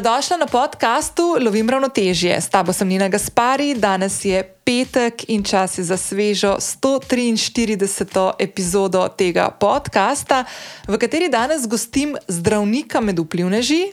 Dobrodošla na podkastu Lovim ravnotežje. S tabo sem Nina Gaspari, danes je petek in čas je za svežo 143. epizodo tega podcasta, v kateri danes gostim zdravnika med vplivneži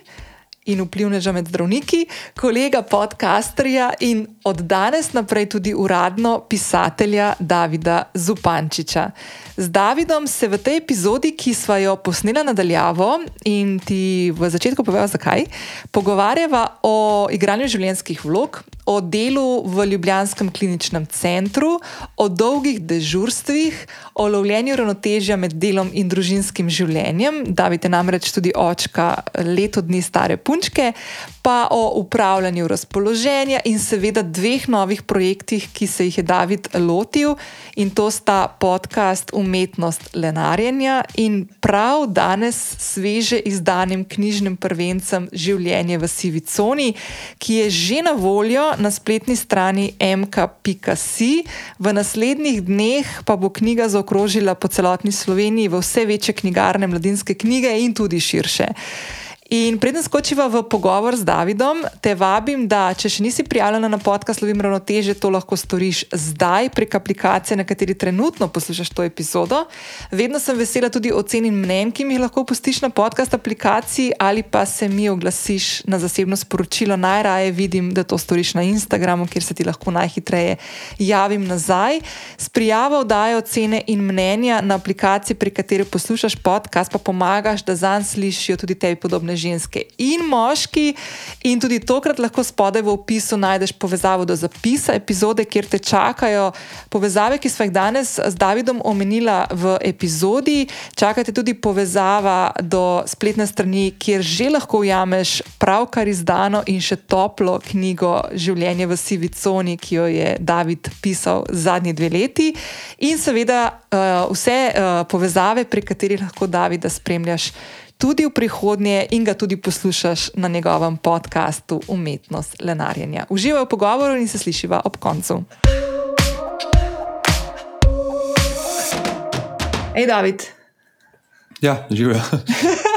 in vplivneža med zdravniki, kolega podcasterja in od danes naprej tudi uradno pisatelja Davida Zupančiča. Z Davidom se v tej epizodi, ki smo jo posneli nadaljavo in ti v začetku povem, zakaj, pogovarjava o igranju življenjskih vlog, o delu v Ljubljanskem kliničnem centru, o dolgih dežurstvih, o lovljenju ravnotežja med delom in družinskim življenjem. David je namreč tudi očka leto dni stare punčke, pa o upravljanju razpoloženja in seveda dveh novih projektih, ki se jih je David lotil, in to sta podcast Umetnost lenarjenja in prav danes sveže izdanim knjižnim prvencem Življenje v Siviconi, ki je že na voljo na spletni strani mk.si. V naslednjih dneh pa bo knjiga zaokrožila po celotni Sloveniji v vse večje knjigarne, mladinske knjige in tudi širše. In preden skočiva v pogovor z Davidom, te vabim, da če še nisi prijavljena na podcast Slovim ravnoteže, to lahko storiš zdaj prek aplikacije, na kateri trenutno poslušaš to epizodo. Vedno sem vesela tudi ocen in mnen, ki mi jih lahko pustiš na podcast aplikaciji ali pa se mi oglasiš na zasebno sporočilo. Najraje vidim, da to storiš na Instagramu, kjer se ti lahko najhitreje javim nazaj. S prijavo dajo ocene in mnenja na aplikaciji, prek katere poslušaš podcast, pa pomagaš, da zanj slišijo tudi tebi podobne ženske in moški. In tudi tokrat lahko spodaj v opisu najdeš povezavo do zapisa epizode, kjer te čakajo povezave, ki smo jih danes z Davidom omenila v epizodi. Čakate tudi povezava do spletne strani, kjer že lahko ujameš pravkar izdano in še toplo knjigo Življenje v sivi coni, ki jo je David pisal zadnji dve leti. In seveda uh, vse uh, povezave, prek katerih lahko Davida spremljaš tudi v prihodnje in ga tudi poslušaš na njegovem podkastu Umetnost lenarjenja. Uživaj v pogovoru in se slišiva ob koncu. Hej, David. Ja, živijo.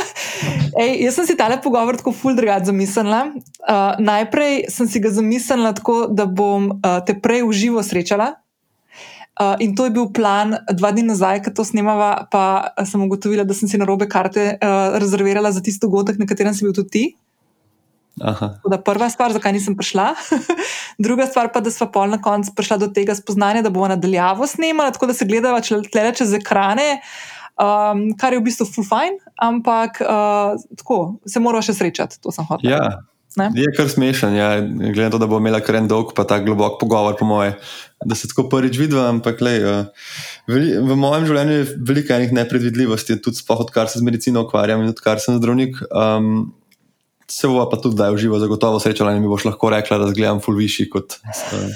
Ej, jaz sem si tale pogovor tako ful drugače zamislila. Uh, najprej sem si ga zamislila tako, da bom uh, te prej v živo srečala, Uh, in to je bil plan dva dni nazaj, ko to snemava, pa sem ugotovila, da sem si na robe karte uh, rezervirala za tisto dogodek, na katerem si bil tudi ti. Prva stvar, zakaj nisem prišla. Druga stvar pa, da smo pol na koncu prišla do tega spoznanja, da bomo nadaljavo snemali, tako da se gledava tle čez ekrane, um, kar je v bistvu full fine, ampak uh, tako, se moramo še srečati, to sem hotel. Ja. Ne? Je kar smešen, ja. glede na to, da bo imela kar en dolg, pa tako globok pogovor, po moje, da se tako prvič vidi. Ampak lej, uh, veli, v mojem življenju je veliko enih nepredvidljivosti, tudi spoh, odkar se z medicino ukvarjam in odkar sem zdravnik. Um, se bo pa tudi, da je v živo zagotovo srečala in mi boš lahko rekla, da zgledam full višji kot. Uh,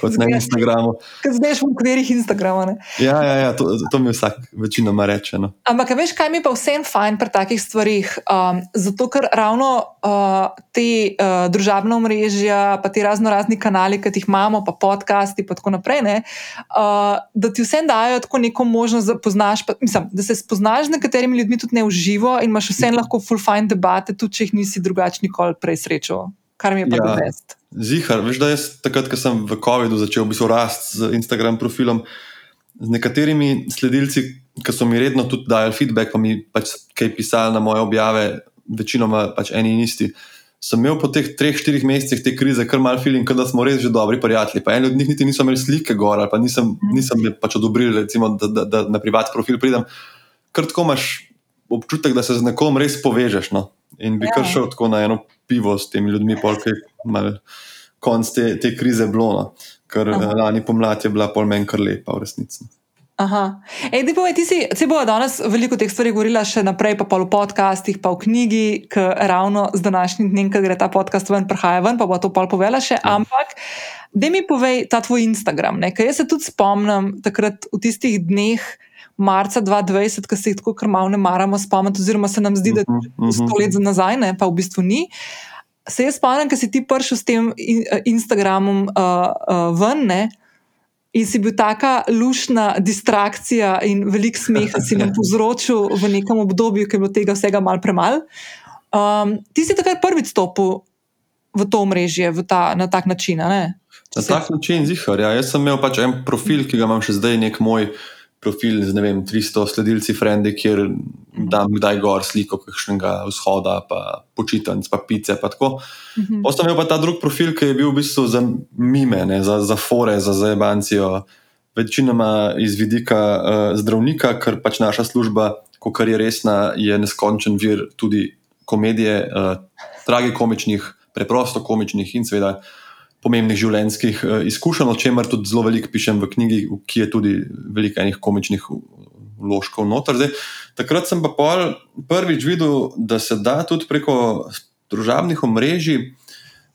kot na Instagramu. Kot znaš v okvirih Instagrama. Ne? Ja, ja, ja to, to mi vsak večinoma reče. No. Ampak veš, kaj mi pa vsem fajn pri takih stvarih? Um, zato, ker ravno uh, te uh, družabne omrežja, pa ti razno razni kanali, ki jih imamo, pa podcasti in tako naprej, ne, uh, da ti vsem dajo tako neko možnost, da, poznaš, pa, mislim, da se spoznaš z nekaterimi ljudmi tudi ne v živo in imaš vsem lahko full fine debate, tudi če jih nisi drugačni nikoli prej srečal kar mi je pa ja, best. Zihar, veš, da jaz takrat, ko sem v COVID-u začel v bistvu rasti z Instagram profilom, z nekaterimi sledilci, ki so mi redno tudi dajali feedback, pa mi pač kaj pisali na moje objave, večinoma pač eni in isti. Sem imel po teh treh, štirih mesecih te krize kar mal feeling, da smo res že dobri prijatelji. Pa eni od njih niti niso imeli slike gor, ali pa nisem, nisem pač odobril, recimo, da, da, da na privat profil pridem. Ker tako imaš občutek, da se z nekom res povežeš. No? In bi ja. kar šel tako na eno pivo s temi ljudmi, polk je mal konc te, te krize blono, ker Aha. lani pomlad je bila pol menj kar lepa v resnici. Aha. Ej, povej, ti si, se bo danes veliko teh stvari govorila še naprej, pa v podcastih, pa v knjigi, ki ravno z današnjim dnem, ko gre ta podcast ven, prihaja ven, pa bo to pol povela še. Ja. Ampak, da mi povej ta tvoj Instagram, ker jaz se tudi spomnim takrat v tistih dneh, marca 2020, ki se jih tako krmavno ne maramo spomniti, oziroma se nam zdi, da je to mhm, sto mhm. let za nazaj, ne, pa v bistvu ni. Se jaz spomnim, da si ti prišel s tem eh, Instagramom uh, uh, ven ne, in si bil taka lušna distrakcija in velik smeh, ki si nam povzročil v nekem obdobju, ki je bilo tega vsega mal premal. Um, ti si takrat prvič stopil v to mrežje ta, na tak način. Na tak način, zihar. Ja. Jaz sem imel pač en profil, ki ga imam še zdaj, nek moj profil z vem, 300 sledilci, frendi, kjer mhm. dam kdaj gor sliko kakšnega vzhoda, pa počitnic, pa pice. Pa mhm. Potem imel pa ta drug profil, ki je bil v bistvu za mime, ne, za, za fore, za zabancijo. Večinoma iz vidika uh, zdravnika, ker pač naša služba, ko kar je resna, je neskončen vir tudi komedije, uh, tragikomičnih, preprosto komičnih in seveda pomembnih življenjskih uh, izkušenj, o čemer tudi zelo veliko pišem v knjigi, ki je tudi veliko enih komičnih vložkov noter. Zdaj, takrat sem pa prvič videl, da se da tudi preko družabnih omrežij.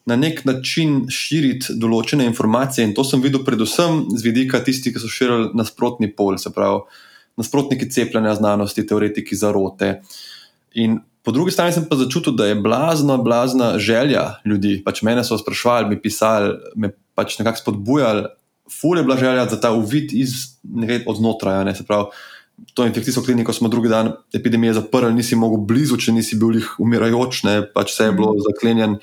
Na nek način širiti določene informacije, in to sem videl predvsem z vidika tistih, ki so širili nasprotni pol, se pravi, nasprotniki cepljenja znanosti, teoretiki zarote. In Po drugi strani sem pa začutil, da je blazna, blazna želja ljudi. Pač mene so sprašvali, mi pisali, me pač nekako spodbujali, ful je bila želja za ta uvid iz odnotraj. Ne, To infekcijsko kliniko smo drugi dan epidemije zaprli, nisi mogel blizu, če nisi bil jih umirajoč, ne, pač vse je bilo mhm. zaklenjeno.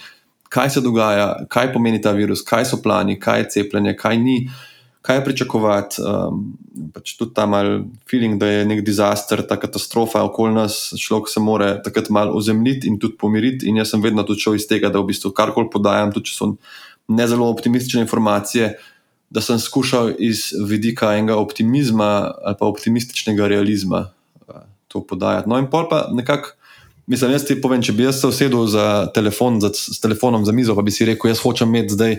Kaj se dogaja, kaj pomeni ta virus, kaj so plani, kaj je cepljenje, kaj ni. Uh, kaj pričakovati. Um, pač tudi ta mal feeling, da je nek disaster, ta katastrofa okoli nas, človek se mora takrat malo ozemljiti in tudi pomiriti. In jaz sem vedno tudi šel iz tega, da v bistvu karkoli podajam, tudi če so ne zelo optimistične informacije, da sem skušal iz vidika enega optimizma ali pa optimističnega realizma uh, to podajati. No, in pol pa nekako. Mislim, jaz ti povem, če bi jaz se usedel za telefon, za, s telefonom za mizo, pa bi si rekel, jaz hočem imeti zdaj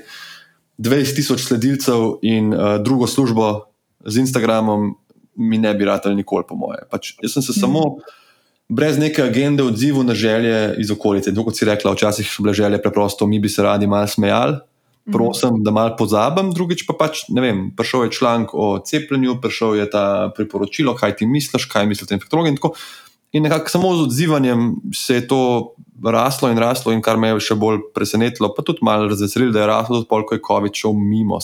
20 tisoč sledilcev in uh, drugo službo z Instagramom, mi ne bi ratali nikoli, po moje. Pač, jaz sem se mm. samo brez neke agende odzival na želje iz okolice. Kot si rekla, včasih so bile želje preprosto, mi bi se radi malo smejali. Mhm. Prosim, da malo pozabim, drugič pa pač ne vem. Prišel je članek o cepljenju, prišel je ta priporočilo, kaj ti misliš, kaj misliš o infektologi. In, in nekako samo z odzivanjem se je to raslo in raslo, in kar me je še bolj presenetilo, pa tudi malo razveselilo, da je raslo, tudi polk je COVID šel mimo.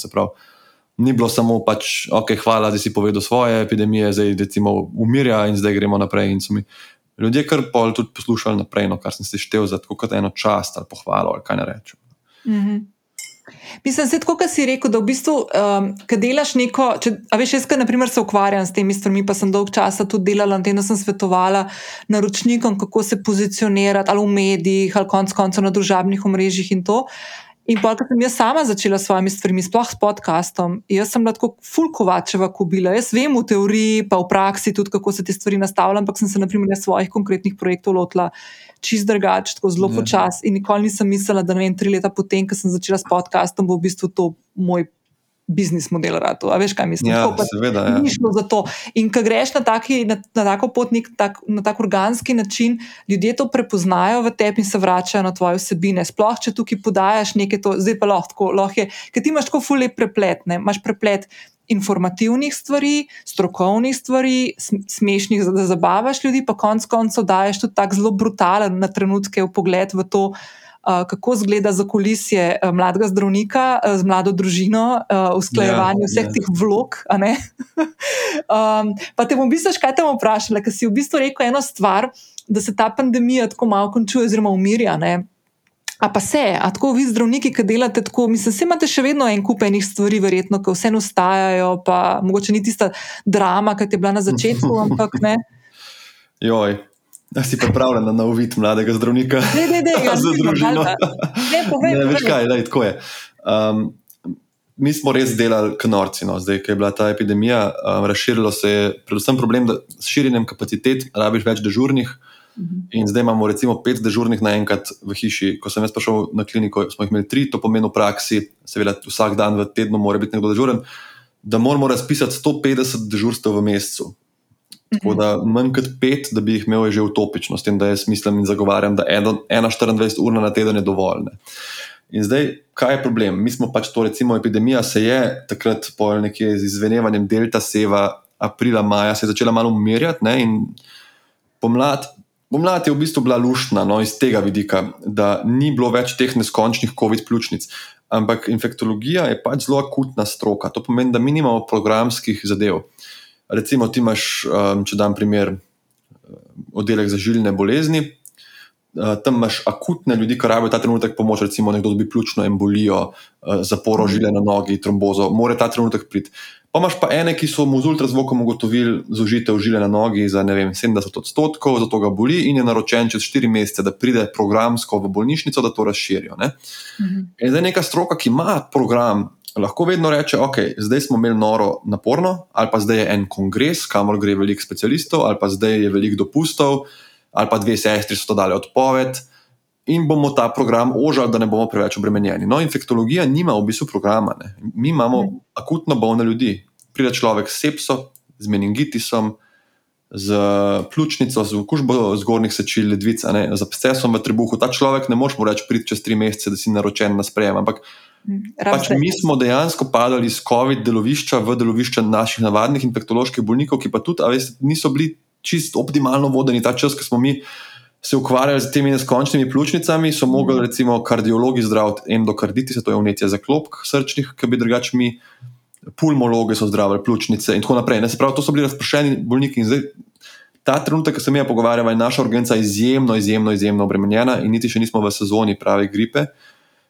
Ni bilo samo, pač, ok, hvala, da si povedal svoje epidemije, zdaj recimo umirja in zdaj gremo naprej. In so mi ljudje kar pol tudi poslušali naprej, no, kar sem si štev za tako kot eno čast ali pohvalo ali kaj ne rečem. Mm Mislim, da kot si rekel, da v bistvu, um, ki delaš neko. Če, a veš, jaz, ki se ukvarjam s temi stvarmi, pa sem dolg časa tudi delala na tem, da sem svetovala naročnikom, kako se pozicionirati ali v medijih, ali konec koncev na družabnih omrežjih in to. In pa, ko sem jaz sama začela s svojimi stvarmi, sploh s podkastom, jaz sem lahko fulkovačeva kubila. Jaz vem v teoriji, pa v praksi tudi, kako se te stvari nastavljam, ampak sem se, na primer, svojih konkretnih projektov lotila čist drugače, tako zelo ja. počasi. In nikoli nisem mislila, da ne vem, tri leta potem, ko sem začela s podkastom, bo v bistvu to moj. Biznis model, rado. a veš, kaj mislim? Ja, tako, seveda, ja. Ni šlo za to. In ko greš na, taki, na, na tako potnik, tak, na tak organski način, ljudje to prepoznajo v tebi in se vračajo na tvoje vsebine. Sploh, če tukaj podajaš nekaj, to, zdaj pa lahko, lahko je, ker ti imaš tako fulje preplet, ne? imaš preplet informativnih stvari, strokovnih stvari, smešnih, da zabavaš ljudi, pa konec koncev daješ tudi tako zelo brutalen na trenutke v pogled v to. Kako izgleda za kulisje mladega zdravnika z mlado družino, usklajevanje yeah, ja, vseh yeah. teh vlog. um, pa te bom v bistvu še kaj tam vprašala, ker si v bistvu rekel eno stvar, da se ta pandemija tako malo končuje, oziroma umirja. Ne? A pa se, a tako vi zdravniki, ki delate tako, mislim, da imate še vedno en kup enih stvari, verjetno, ki vseeno ustajajo, pa mogoče ni tista drama, ki je bila na začetku, ampak ne. Joj. Da si pripravljen na uvid mladega zdravnika. Ne, ne, ne, ja, za družino. Ne, povej, ne, veš kaj, lej, tako je. Um, mi smo res delali knorci, no. zdaj, ko je bila ta epidemija, um, razširilo se je predvsem problem, da s širjenjem kapacitet rabiš več dežurnih. Mhm. In zdaj imamo recimo pet dežurnih naenkrat v hiši. Ko sem jaz prišel na kliniko, smo jih imeli tri, to pomeni v praksi, seveda vsak dan v tednu mora biti nekdo dežuren, da moramo razpisati 150 dežurstev v mesecu. Tako mhm. da manj kot pet, da bi jih imel, je že utopično, s tem, da jaz mislim in zagovarjam, da ena 24 ur na teden je dovolj. Ne. In zdaj, kaj je problem? Mi smo pač to, recimo, epidemija se je takrat, po nekje z izvenevanjem delta seva, aprila, maja, se je začela malo umirjati in pomlad Pomlad je v bistvu bila luštna no, iz tega vidika, da ni bilo več teh neskončnih COVID-pljučnic. Ampak infektologija je pač zelo akutna stroka. To pomeni, da mi nimamo programskih zadev. Recimo, ti imaš, um, če dam primer, uh, oddelek za žilne bolezni. Uh, tam imaš akutne ljudi, ki rabijo ta trenutek pomoč, recimo nekdo dobi pljučno embolijo, uh, zaporo žile na nogi, trombozo, mora ta trenutek priti. Pa imaš pa ene, ki so mu z ultrazvokom ugotovili zožitev žile na nogi za vem, 70 odstotkov, zato ga boli in je naročen čez 4 mesece, da pride programsko v bolnišnico, da to razširijo. Ne? Mhm. In zdaj neka stroka, ki ima program, lahko vedno reče: Ok, zdaj smo imeli noro naporno, ali pa zdaj je en kongres, kamor gre veliko specialistov, ali pa zdaj je veliko dopustov ali pa dve sestri so dali odpoved. In bomo ta program ožali, da ne bomo preveč obremenjeni. No, infektologija nima v bistvu programa. Ne. Mi imamo ne. akutno bolne ljudi. Pride človek s sepso, z meningitisom, z pljučnico, z okužbo zgornjih sečil, ledvica, ne, z abscesom v trebuhu. Ta človek ne moreš mu reči: pridi čez tri mesece, da si naročen na sprejem. Ampak pač mi smo dejansko padali iz COVID delovišča v delovišča naših navadnih infektoloških bolnikov, ki pa tudi, veste, niso bili čist optimalno vodeni ta čas, ko smo mi se ukvarjali z temi neskončnimi pljučnicami, so mogli recimo kardiologi zdraviti endokarditis, to je vnetje za klopk srčnih, ki bi drugače mi, pulmologi so zdravili pljučnice in tako naprej. Ne, pravi, to so bili razpršeni bolniki in zdaj. Ta trenutek, ko se mi pogovarjamo, je naša urgenca izjemno, izjemno, izjemno obremenjena, in niti še nismo v sezoni prave gripe.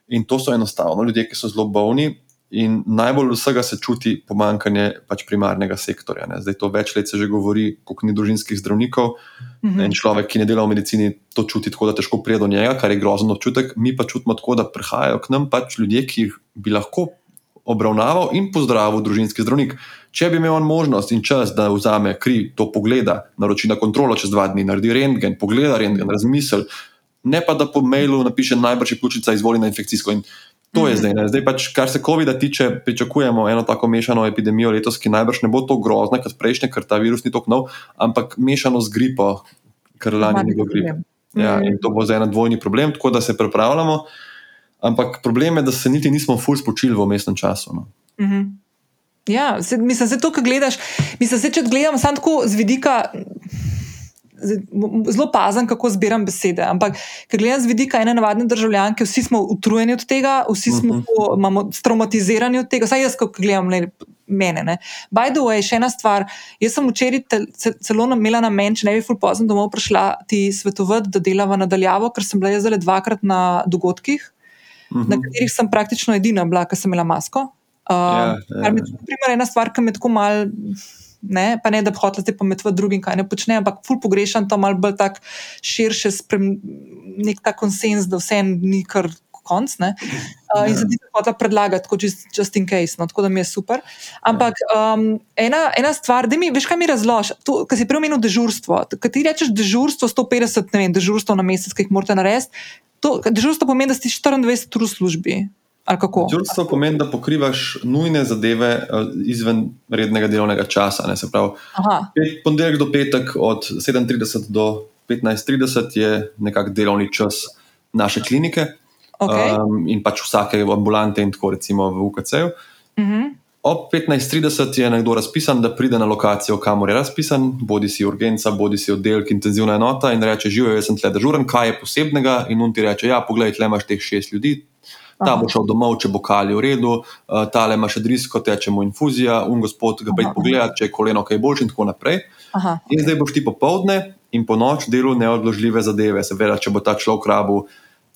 In to so enostavno ljudje, ki so zelo bolni, In najbolj vsega se čuti pomankanje pač primarnega sektorja. Ne. Zdaj to več let se že govori, koliko ni družinskih zdravnikov. Mm -hmm. En človek, ki ne dela v medicini, to čuti tako, da težko pride do njega, kar je grozen občutek. Mi pa čutimo tako, da prihajajo k nam pač ljudje, ki jih bi lahko obravnaval in pozdravil družinski zdravnik. Če bi imel možnost in čas, da vzame kri, to pogleda, naroči na kontrolo čez dva dni, naredi rentgen, pogleda rentgen, razmisel. Ne pa da po mailu napiše najbrž je pljučnica izvoljena infekcijsko. In To je mhm. zdaj. Ne. Zdaj pač, kar se COVID-a tiče, pričakujemo eno tako mešano epidemijo letos, ki najbrž ne bo tako grozna kot prejšnja, ker ta virus ni tako nov, ampak mešano z gripo, ker lani ni bilo gripe. Ja, mhm. in to bo zdaj en dvojni problem, tako da se pripravljamo. Ampak problem je, da se niti nismo ful spočili v mestnem času. No. Mm -hmm. Ja, se, mislim, da to, kar gledaš, mislim, da če gledam samo tako z vidika zelo pazen, kako zbiram besede. Ampak, ker gledam z vidika ene navadne državljanke, vsi smo utrujeni od tega, vsi smo uh mhm. -huh. traumatizirani od tega. Vsaj jaz, ko gledam le, mene. Ne. By the way, še ena stvar. Jaz sem včeraj celo imela na meni, če ne bi ful pozno domov prišla ti svetovati, da delam nadaljavo, ker sem bila jaz zdaj dvakrat na dogodkih, uh -huh. na mhm. katerih sem praktično edina bila, ker sem imela masko. Uh, ja, ja. Kar mi je ena stvar, ki me tako malo ne, pa ne da bi hotel zdaj pametovati drugim, kaj ne počne, ampak ful pogrešam to malo bolj tak širše, sprem, nek ta konsens, da vse ni kar. Konc, uh, in zdaj se hoče predlagati, kot just, just in case, no, tako da mi je super. Ampak um, ena, ena stvar, da mi, veš, kaj mi razloži, kar si preomenil dežurstvo. Kaj ti rečeš dežurstvo, 150, ne vem, dežurstvo na mesec, ki jih morate narediti. Dežurstvo pomeni, da si 24 ur v službi. Dežurstvo pomeni, da pokrivaš nujne zadeve uh, izven rednega delovnega časa. Ne, se pravi, ponedeljek do petek, od 7:30 do 15:30 je nekako delovni čas naše klinike okay. um, in pač vsake ambulante, in tako recimo v UKC-ju. Uh mhm. -huh. Ob 15:30 je nekdo razpisan, da pride na lokacijo, kamor je razpisan, bodi si urgenca, bodi si oddelek, intenzivna enota in reče: Živijo, jaz sem tle dežuren, kaj je posebnega. In on ti reče: Ja, poglej, tle imaš teh šest ljudi, ta bo šel domov, če bo kali v redu, uh, tale ima še drisko, teče mu infuzija, un gospod ga pej pogleda, če je koleno kaj boljše in tako naprej. Aha. In zdaj boš ti popovdne in po noč delal neodložljive zadeve. Seveda, če bo ta človek rabu,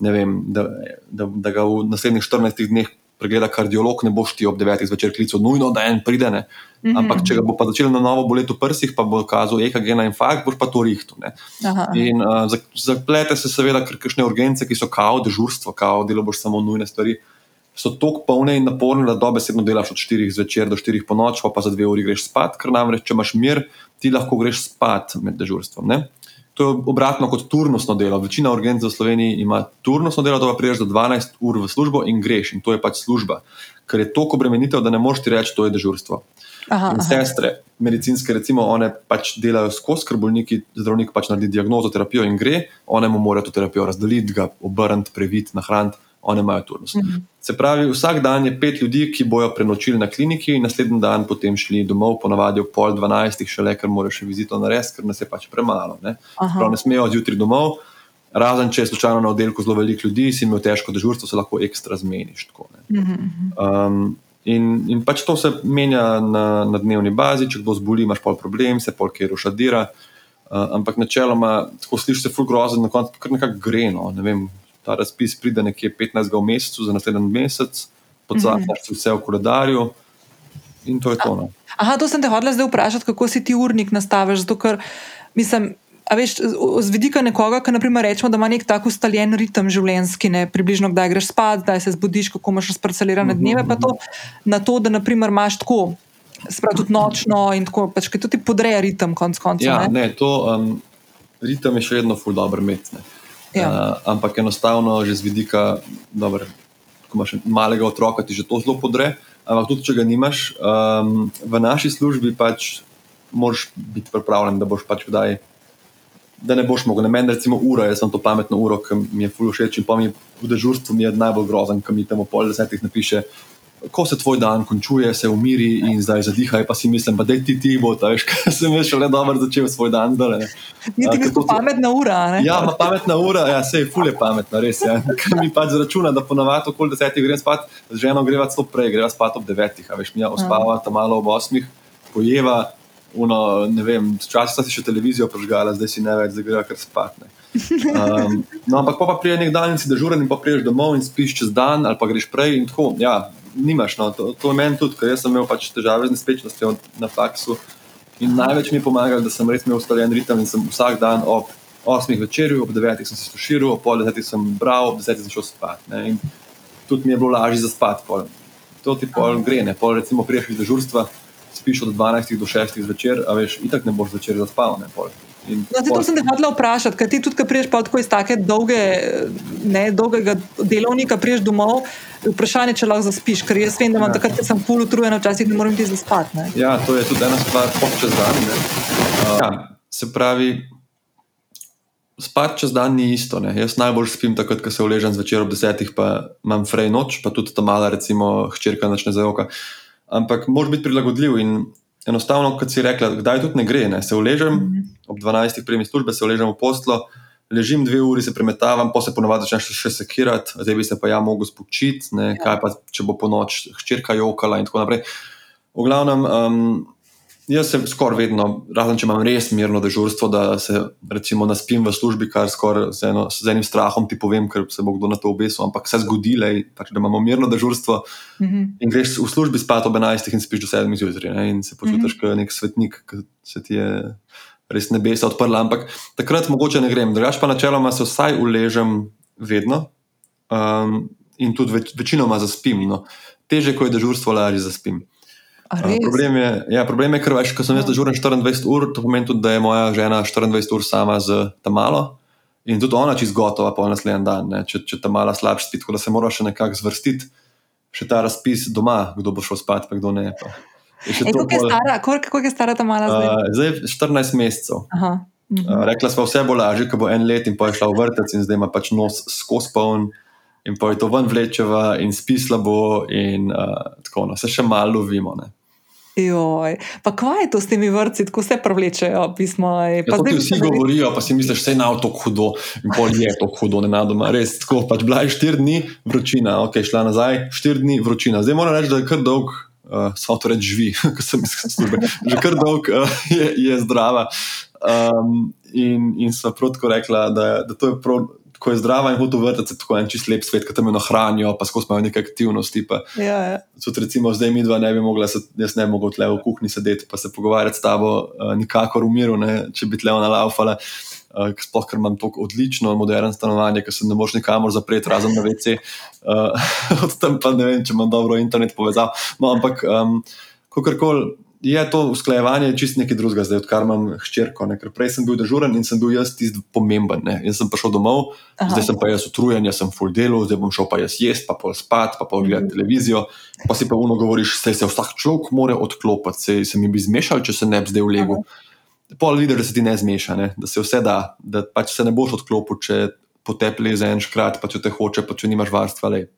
vem, da, da, da ga v naslednjih 14 dneh pregleda kardiolog, ne boš ti ob 9. zvečer klical, nujno, da en pride. Ne. Mhm. Ampak, če ga bo pa začel na novo boleti v prsih, pa bo kazal EKG na infarkt, boš pa to rihtu. In uh, zaplete se seveda, ker kakšne urgence, ki so kao dežurstvo, kao delo boš samo nujne stvari. So tako polne in naporne, da dobesedno delaš od 4 zvečer do 4 po noč, pa, pa za 2 uri greš spat, ker namreč, če imaš mir, ti lahko greš spat med dežurstvom. Ne? To je obratno kot turnusno delo. Večina urgenc v Sloveniji ima turnusno delo, da pa priješ do 12 ur v službo in greš. In to je pač služba, ker je toliko obremenitev, da ne moreš ti reči, to je dežurstvo. Aha, in sestre, aha. medicinske, recimo, one pač delajo skozi, ker bolniki, zdravnik pač naredi diagnozo, terapijo in gre, one mu morajo to terapijo razdeliti, ga obrniti, previti, nahraniti one imajo turnus. -hmm. Se pravi, vsak dan je pet ljudi, ki bojo prenočili na kliniki, in naslednji dan potem šli domov, ponavadi ob pol dvanajstih, še le, ker morajo še vizito narediti, ker nas je pač premalo. Ne, Prav, ne smejo zjutraj domov, razen če je slučajno na oddelku zelo veliko ljudi, si imel težko dežurstvo, se lahko ekstra zmeniš. Tako, mm -hmm. um, in, in pač to se menja na, na dnevni bazi, če kdo zboli, imaš pol problem, se pol kjer ušadira. Uh, ampak načeloma, tako slišiš se fulgrozen, na koncu kar nekako gre. No. Ne vem, ta razpis pride nekje 15. v mesecu za naslednji mesec, podzapneš mm -hmm. vse v koledarju in to je to. No. Aha, to sem te hodila zdaj vprašati, kako si ti urnik nastaviš. Zato, ker, mislim, A veš, z vidika nekoga, ki naprimer rečemo, da ima nek tak ustaljen ritem življenjski, ne, približno kdaj greš spat, kdaj se zbudiš, kako imaš razparcelirane dneve, pa to na to, da naprimer imaš tako sprav tudi nočno in tako, pač, ki tudi podreja ritem, konc koncev. Ja, ne, to um, ritem je še vedno ful dobro imeti. Ja. Uh, ampak enostavno, že z vidika, dober, ko imaš malega otroka, ti že to zelo podre. Ampak tudi, če ga nimaš, um, v naši službi pač moraš biti pripravljen, da boš pač kdaj. Da ne boš mogel, ne meni, recimo, ura, jaz sem to pametno uro, ki mi je fully všeč in pa mi v dežurstvu mi je najbolj grozen, ki mi tam pol desetih napiše, ko se tvoj dan končuje, se umiri in zdaj zadihaj, pa si mislim, da ti ti bo, da veš, kaj sem že le dobro začel svoj dan. Ni ti bilo pametna ura. Ne? Ja, ima pametna ura, ja, se je fulje pametna, res. Ja. Kaj mi pač zračuna, da ponavadi okoli desetih grem spat, z ženo greva celo prej, greva spat ob devetih, a veš, mi ospava tam malo ob osmih, pojeva. Uno, ne vem, včasih si še televizijo požgala, zdaj si ne več, zdaj greva kar spat. Um, no, ampak pa, pa prije nek dan in si dežuren in pa priješ domov in spiš čez dan ali pa greš prej in tako. Ja, nimaš. No. To, to je meni tudi, ker sem imel pač težave z nespečnostjo na faksu. In največ mi je pomagalo, da sem res imel ustaljen ritem in sem vsak dan ob 8. večerju, ob 9. sem se stuširal, ob pol 10. sem bral, ob 10. sem šel spat. Ne. In tudi mi je bilo lažje za spat. Pol. To ti pol gre, ne. Pol recimo priješ iz dežurstva, spiš od 12. do 6. zvečer, a veš, itak ne boš zvečer zaspal. Ne, No, to sem te hodila vprašati, kaj ti tudi, ko priješ pa tako iz take dolge, ne, dolgega delovnika, priješ domov, vprašanje, če lahko zaspiš, ker jaz vem, da imam ja. takrat, ker sem full utrujen, včasih ne morem ti zaspati. Ne. Ja, to je tudi ena stvar, pop čez dan. Uh, ja, se pravi, spat čez dan ni isto. Ne. Jaz najbolj spim takrat, ko se uležem zvečer ob desetih, pa imam frej noč, pa tudi ta mala, recimo, hčerka načne za oko. Ampak moraš biti prilagodljiv in enostavno, kot si rekla, kdaj tudi ne gre. Ne? Se uležem mm -hmm. ob 12. prejmi službe, se uležem v poslo, ležim dve uri, se premetavam, pa se ponovadi začneš še sekirati, zdaj bi se pa ja mogel spočiti, ja. kaj pa če bo po noč hčerka jokala in tako naprej. V glavnem, um, Jaz se skoraj vedno, razen če imam res mirno dežurstvo, da se recimo naspim v službi, kar skoraj z, eno, z enim strahom ti povem, ker se bo kdo na to obesil. Ampak se zgodi, lej, pač, da imamo mirno dežurstvo mm -hmm. in greš v službi spat ob 11 in spiš do 7 zjutraj in se počutiš mm -hmm. kot nek svetnik, ki se ti je res nebesa odprla. Ampak takrat mogoče ne grem. Drugač pa načeloma se vsaj uležem vedno um, in tudi več, večinoma zaspim. No. Teže, ko je dežurstvo, lažje zaspim. Problem je, ja, problem je ker več, ko sem jaz dežuren 24 ur, to pomeni tudi, da je moja žena 24 ur sama z tam malo in tudi ona čist gotova po naslednji dan, ne, če, če tam malo slabš spiti, tako da se mora še nekako zvrstiti, še ta razpis doma, kdo bo šel spat, pa kdo ne. Pa. Kako je, pol... je stara ta mala zdaj? Uh, zdaj 14 mesecev. Aha. Uh, rekla smo, vse bo lažje, ko bo en let in pa je šla v vrtec in zdaj ima pač nos skozi poln. In pa je to ven vlečeva, in spi slabo, in uh, tako no, se še malo lovimo. Ne. Joj. Pa kaj je to s temi vrci, tako se prevlečejo pismo? Ja, zdaj, vsi zdaj... govorijo, pa si misliš, da je na to hudo in pol je to hudo, ne na doma. Res, tako pač bila je štiri dni vročina, ok, šla nazaj, štiri dni vročina. Zdaj moram reči, da je kar dolg, uh, samo to reči živi, ko sem iz službe. Že kar dolg uh, je, je zdrava. Um, in in so prav tako rekla, da, da to je prav ko je zdrava in hodi v vrtec, tako en čist lep svet, ki tam jo hranijo, pa skozi imajo neke aktivnosti. Pa, ja, ja. Tudi, recimo, zdaj mi dva ne bi mogla, jaz ne bi mogla tle v kuhinji sedeti in se pogovarjati s tabo, uh, nikakor v miru, ne, če bi tle ona laufala. Uh, sploh, ker imam tako odlično, moderno stanovanje, ki se ne moreš nikamor zapreti, razen na WC. Uh, od tam pa ne vem, če imam dobro internet povezavo. No, ampak, um, kakorkoli je to usklajevanje čist nekaj drugega, zdaj odkar imam hčerko. Ne? Ker prej sem bil dežuren in sem bil jaz tisti pomemben. Ne? Jaz sem prišel domov, Aha. zdaj sem pa jaz utrujen, jaz sem full delo, zdaj bom šel pa jaz jesti, pa pol spat, pa pol gledati -hmm. televizijo. Pa si pa uno govoriš, se, se vsak človek mora odklopiti, se, se mi bi zmešal, če se ne bi zdaj v legu. Pol vidiš, da se ti ne zmeša, ne? da se vse da, da pač se ne boš odklopil, če poteple za en škrat, pa če te hoče, pa če nimaš varstva. Lej.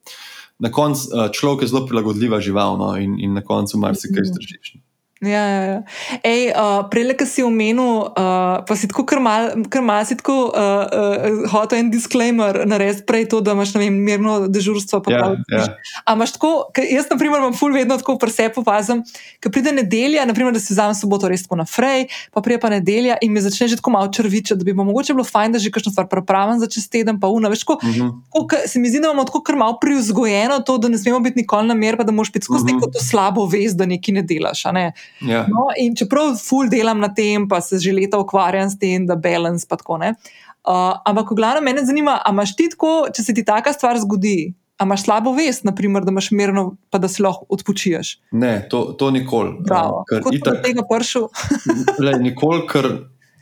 Na koncu uh, človek je zelo prilagodljiva žival no? in, in na koncu marsikaj zdržiš. Mm -hmm. Ja, ja, ja. Ej, uh, Prej, ki si omenil, uh, pa si tako kar malo mal si tako uh, uh, hotel en disclaimer narediti, prej to, da imaš vem, mirno dežurstvo. Ja, ja. Ampak tako, jaz, na primer, imam ful vedno tako prse popazem, ker pride nedelja, naprimer, da si vzamem soboto res tako naprej, pa prije pa nedelja in me začne že tako malo črvičati, da bi mo mogoče bilo fajn, da že kakšno stvar prepravim za čez teden, pa una. Veš, tako, uh Mhm. -huh. tako, se mi zdi, da imamo tako kar malo privzgojeno to, da ne smemo biti nikoli na mer, pa da moš biti skozi uh Mhm. -huh. neko to slabo vest, da nekaj ne delaš. a Ne? Ja. No, in čeprav ful delam na tem, pa se že leta ukvarjam s tem, da balans pa tako ne. Uh, ampak, v glavnem, mene zanima, a imaš ti tako, če se ti taka stvar zgodi, a imaš slabo vest, naprimer, da imaš mirno, pa da si lahko odpočiješ. Ne, to, to nikoli. Bravo. Ker Kot itak- tega pršel. Lej, nikoli, ker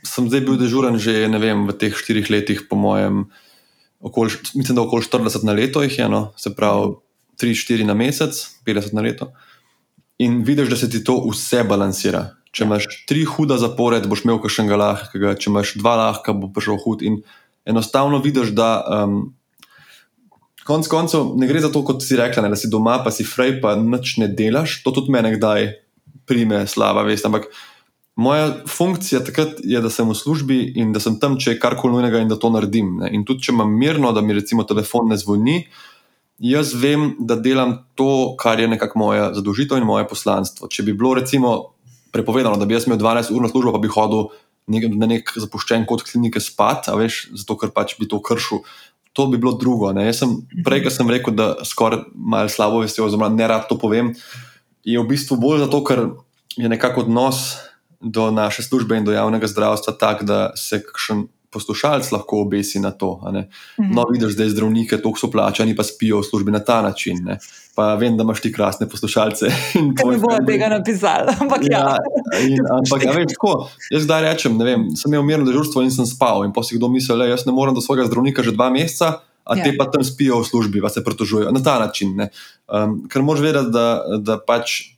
sem zdaj bil dežuren že ne vem, v teh štirih letih, po mojem, okoli, mislim, da okoli 40 na leto jih je, no? se pravi 3-4 na mesec, 50 na leto. In vidiš, da se ti to vse balansira. Če imaš tri huda zapored, boš imel kakšnega lahkega, če imaš dva lahka, bo prišel hud. In enostavno vidiš, da um, konec koncev ne gre za to, kot si rekla, ne, da si doma, pa si frej, pa nič ne delaš. To tudi mene kdaj prime slaba vest. Ampak moja funkcija takrat je, da sem v službi in da sem tam, če je karkoli nujnega in da to naredim. Ne. In tudi, če imam mirno, da mi recimo telefon ne zvoni, jaz vem, da delam to, kar je nekako moja zadolžitev in moje poslanstvo. Če bi bilo recimo prepovedano, da bi jaz imel 12 ur na službo, pa bi hodil nek, na nek zapuščen kot klinike spat, veš, zato ker pač bi to kršil. To bi bilo drugo. Ne. Jaz sem prej, ko sem rekel, da skoraj malo slabo veste, oziroma ne rad to povem, je v bistvu bolj zato, ker je nekako odnos do naše službe in do javnega zdravstva tak, da se kakšen poslušalec lahko obesi na to. a ne. No, vidiš zdaj zdravnike, toliko so plačani, pa spijo v službi na ta način. Ne. Pa vem, da imaš ti krasne poslušalce. ne bo tega napisali. Ampak ja. Ja, in, ampak, a veš, tako, jaz zdaj rečem, ne vem, sem imel mirno dežurstvo in sem spal. In pa si kdo misli, da jaz ne morem do svojega zdravnika že dva meseca, a Ja. te pa tam spijo v službi, pa se pritožujejo na ta način. ne. Um, ker moraš vedeti, da, da pač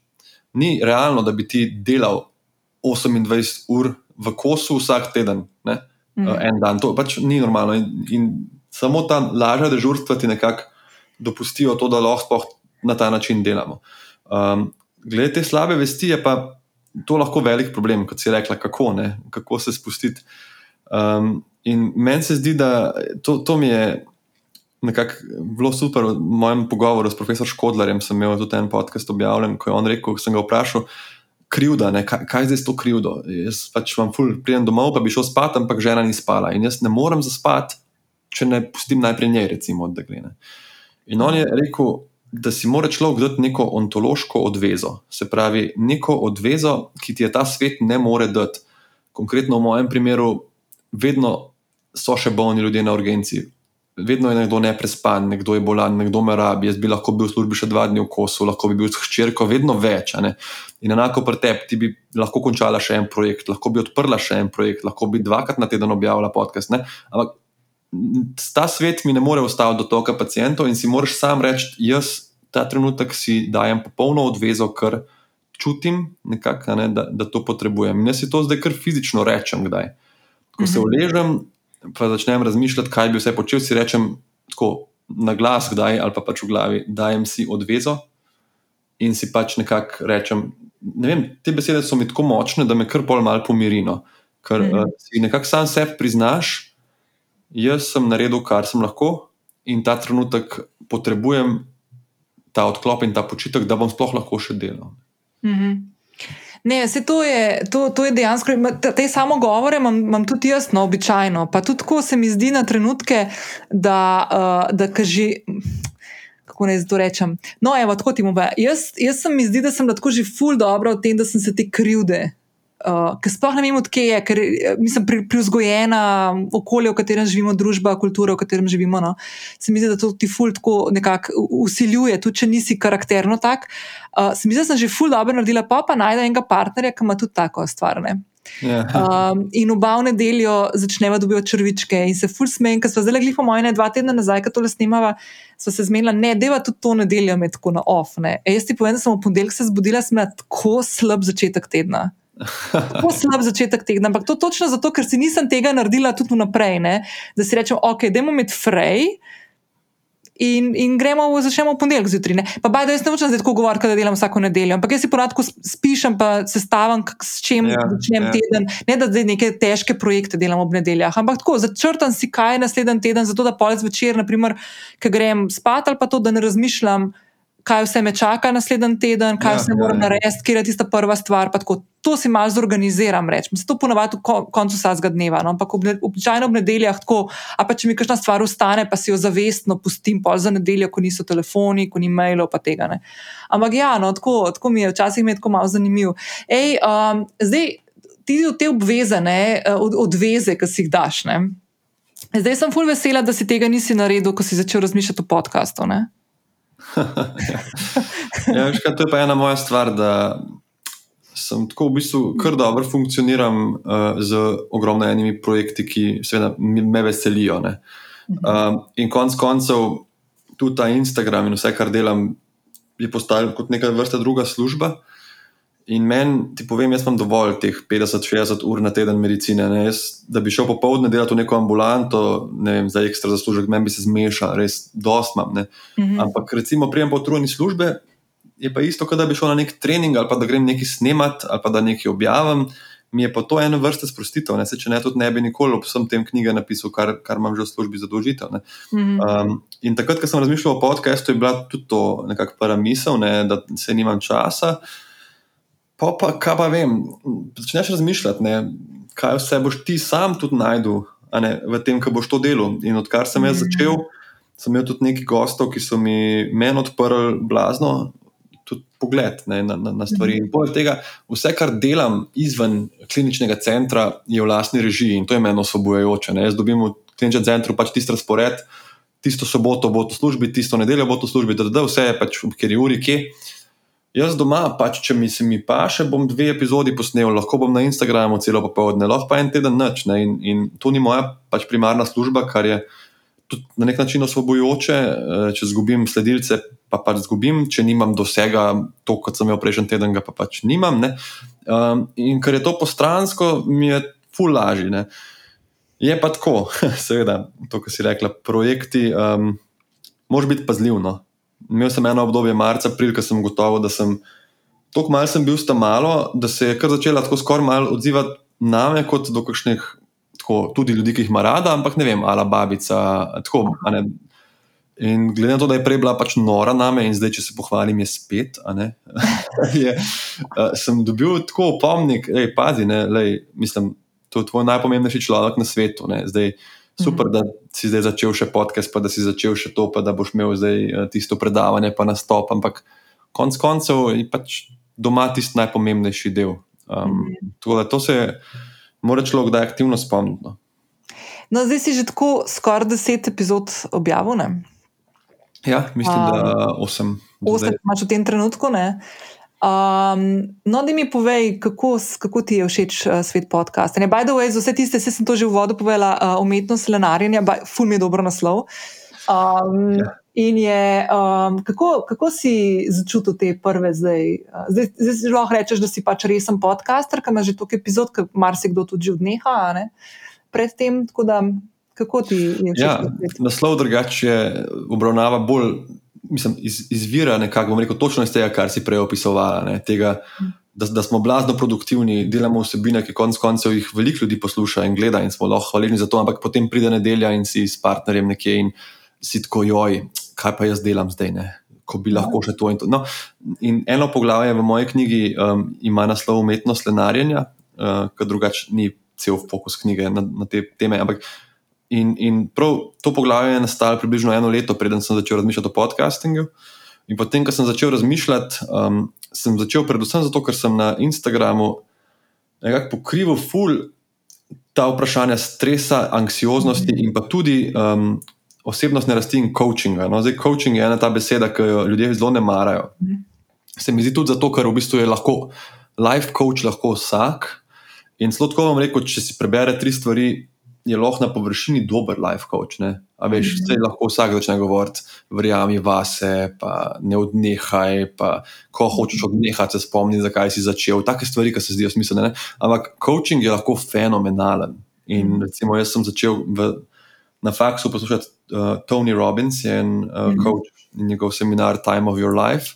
ni realno, da bi ti delal 28 ur v kosu vsak teden, ne, Mhm. uh, en dan. To pač ni normalno. In, in samo ta lažja dežurstva ti nekako dopustijo to, da lahko sploh na ta način delamo. Um, glede te slabe vesti je pa to lahko velik problem, kot si rekla, kako, ne, kako se spustiti. Um, in meni se zdi, da to, to mi je nekako bilo super. V mojem pogovoru s profesorjem Škodlarjem sem imel tudi en podcast objavljen, ko je on rekel, ko sem ga vprašal. Krivda, ne, kaj, kaj zdaj s to krivdo? Jaz pač vam ful, pridem domov, pa bi šel spat, ampak žena ni spala. In jaz ne morem zaspati, če ne pustim najprej njej, recimo, da gre. Ne. In on je rekel, da si mora človek dati neko ontološko odvezo. Se pravi, neko odvezo, ki ti je ta svet ne more dati. Konkretno v mojem primeru, vedno so še bolni ljudje na urgenci. Vedno je nekdo neprespan, nekdo je bolan, nekdo me rabi. Jaz bi lahko bil v službi še dva dni v kosu, lahko bi bil s hčerko, vedno več. In enako pri tebi, ti bi lahko končala še en projekt, lahko bi odprla še en projekt, lahko bi dvakrat na teden objavila podcast. Ne? Ampak ta svet mi ne more ustaviti do toka pacijentov in si moraš sam reči, jaz ta trenutek si dajem popolno odvezo, ker čutim, nekako, a ne, da, da to potrebujem. In jaz si to zdaj kar fizično rečem, kdaj. Ko se Mhm. uležem, pa začnem razmišljati, kaj bi vse počel, si rečem tako na glas, kdaj ali pa pač v glavi, dajem si odvezo in si pač nekako rečem. Ne vem, te besede so mi tako močne, da me kar pol malo pomirino. Ker Mhm. mm. uh, si nekako sam sebi priznaš, jaz sem naredil, kar sem lahko, in ta trenutek potrebujem ta odklop in ta počitek, da bom sploh lahko še delal. Mhm. Ne, se to je, to, to je dejansko, te, samo govore imam, imam tudi jaz, no, običajno. Pa tudi tako se mi zdi na trenutke, da, uh, da kaži. Kako naj to rečem? No, evo, tako ti bo. Jaz, jaz sem mi zdi, da sem lahko že ful dobro v tem, da sem se te krivde. Uh, ker sploh ne vem, odkje je, ker eh, mislim, pri, pri vzgojena okolje, v katerem živimo, družba, kultura, v katerem živimo. No, se mi zdi, da to ti ful tako nekako usiljuje, tudi če nisi karakterno tak. Uh, se mi zdi, da sem že ful dobro naredila, pa pa najde enega partnerja, ki ima tudi tako stvar. Ne? Ja. Um, in oba v nedeljo začneva dobivati črvičke in se ful smejem, ker smo zdaj glih po mojem, ne dva tedna nazaj, ko tole snimava, smo se zmenila, ne, deva tudi to nedeljo med tako na off. Ne. E, jaz ti povem, da sem v ponedeljek se zbudila, sem imela tako slab začetek tedna. Tako slab začetek tedna, ampak to točno zato, ker si nisem tega naredila tudi vnaprej. Ne? Da si rečem, ok, dajmo imeti frej in, in gremo, začnemo v ponedeljek zjutraj. ne. Pa baj, da jaz ne hočem zdaj tako govoriti, da delam vsako nedeljo, ampak jaz si poradko spišem, pa sestavim, k- s čim Ja, začnem ja. ja. teden. Ne da zdaj neke težke projekte delam ob nedeljah, ampak tako, začrtam si kaj naslednji teden, zato da polec večer, naprimer, ko grem spat ali pa to, da ne razmišljam. Kaj vse me čaka naslednji teden, kaj Ja, vse ja, moram ja. ja, narediti, kje je tista prva stvar. pa tako. To si malo zorganiziram, rečem. Se to ponavadi ko- koncu vsakega dneva. No? Ampak ob običajno ob nedeljah tako, a pa če mi kakšna stvar ustane, pa si jo zavestno pustim pol za nedeljo, ko niso telefoni, ko ni mailov, pa tega ne. Ampak ja, no, tako, tako mi je, včasih mi je tako malo zanimivo. Ej, um, zdaj, ti te obveze, ne, od, odveze, ki si jih daš. Ne? Zdaj sem fulj vesela, da si tega nisi naredil, ko si začel razmišljati o podkastu. ne. Ja, veš, kaj, to je pa ena moja stvar, da sem tako v bistvu kar dobro funkcioniram uh, z ogromno enimi projekti, ki seveda me veselijo. Ne. Um, in konec koncev, tudi ta Instagram in vse, kar delam, je postal kot neka vrsta druga služba. In meni, ti povem, jaz imam dovolj teh 50-60 ur na teden medicine. Ne? Jaz, da bi šel popoldne delati v neko ambulanto, ne vem, za ekstra zaslužek, meni bi se zmešal, res dost imam. Ne? Mhm. Ampak, recimo, prijem po utrujeni službe, je pa isto, kot da bi šel na nek trening ali pa da grem nekaj snemat ali pa da nekaj objavim. Mi je pa to ena vrsta sprostitev. Ne? Se, če ne, tudi ne bi nikoli ob vsem tem knjige napisal, kar, kar imam že v službi zadolžitev. Ne? Mhm. Um, in takrat, ko sem razmišljal o podkastu, je bila tudi to nekakšna prva misel, ne, da se nimam časa. Pa, pa kaj pa vem, začneš razmišljati, ne, kaj vse boš ti sam tudi najdel ne, v tem, ko boš to delal. In odkar sem jaz Mhm. začel, sem imel tudi nekaj gostov, ki so mi meni odprli blazno. Tudi pogled ne, na, na, na stvari. In poleg tega, vse, kar delam izven kliničnega centra, je v lastni režiji in to je meni osvobojujoče. Jaz dobim v kliničnem centru pač tisti razpored, tisto soboto bo to v službi, tisto nedeljo bo to v službi, da, da vse je pač v kateri uri, kje. Jaz doma, pač, če mi se mi paše, bom dve epizodi posnel, lahko bom na Instagramu celo popoldne, lahko pa en teden noč. In, in to ni moja pač primarna služba, kar je tudi na nek način osvobojujoče. eh, Če izgubim sledilce, pa pač izgubim, če nimam dosega to, kot sem imel prejšnji teden, ga pa pač nimam. ne. Um, in ker je to postransko, mi je ful lažje. ne. Je pa tako, seveda, to, kar si rekla, projekti, um, moraš biti pazljiv. No. Imel sem eno obdobje, marca, april, ko sem gotovo, da sem tako malo sem bil sta malo, da se je kar začela tako skoraj malo odzivati name, kot do kakšnih, tako, tudi ljudi, ki jih ima rada, ampak ne vem, ala babica. Tako. In glede na to, da je prej bila pač nora name in zdaj, če se pohvalim, je spet, je, uh, sem dobil tako opomnik, hej, pazi, ne, lej, mislim, to je tvoj najpomembnejši človek na svetu. Ne, zdaj, super, da si zdaj začel še podcast, pa da si začel še to, pa da boš imel zdaj eh, tisto predavanje, pa nastop, ampak konec koncev je pač doma tisti najpomembnejši del. Um, tako da to se mora človek kdaj aktivno spomniti. No. No, zdaj si že tako skoraj deset epizod objavil, ne? Ja, mislim, Um, da osem. Osem imaš v tem trenutku. Ne? Um, no, da mi povej, kako, kako ti je všeč uh, svet podcasta. Ne, by the way, za vse tiste, se sem to že v vodu povedala, uh, umetnost lenarjenja, ful mi je dober naslov. Um, Ja. In je, um, kako, kako si začutil te prve zdaj? Uh, zdaj, zdaj si lahko rečeš, da si pač resen podcaster, ki ima že toliko epizod, ki marsikdo tudi odneha. Predtem, tako da, kako ti je všeč? Ja, ta svet? naslov drugače obravnava bolj, mislim, iz, izvira nekako, bom rekel, točno iz tega, kar si prej opisovala. Ne, tega, da, da smo blazno produktivni, delamo vsebine, ki konec koncev jih veliko ljudi posluša in gleda, in smo lahko hvaležni za to, ampak potem pride nedelja in si s partnerjem nekje in si tako joj, kaj pa jaz delam zdaj. Ne? Ko bi lahko še to in to. No, in eno poglavje v moji knjigi um, ima naslov Umetnost lenarjenja, uh, ki drugače ni cel fokus knjige na, na te teme. Ampak In, in prav to poglavje je nastalo približno eno leto, preden sem začel razmišljati o podcastingu. In potem, ko sem začel razmišljati, um, sem začel predvsem zato, ker sem na Instagramu nekako pokrival ful ta vprašanja stresa, anksioznosti in pa tudi um, osebnostne rasti in coachinga. No, zdaj, coaching je ena ta beseda, ki jo ljudje zelo ne marajo. Se mi zdi tudi zato, ker v bistvu je lahko life coach lahko vsak. In zelo tako vam rekel, če si prebere tri stvari, je lahko na površini dober life coach. Ne? A veš, vse lahko vsak začne govoriti, verjami vase, pa ne odnehaj, pa ko hočeš odnehati, se spomni, zakaj si začel. Take stvari, ki se zdijo smiselne. ne. Ampak coaching je lahko fenomenalen. In recimo, jaz sem začel v na faksu poslušati uh, Tony Robbins, je en uh, Mhm. coach in njegov seminar Time of Your Life.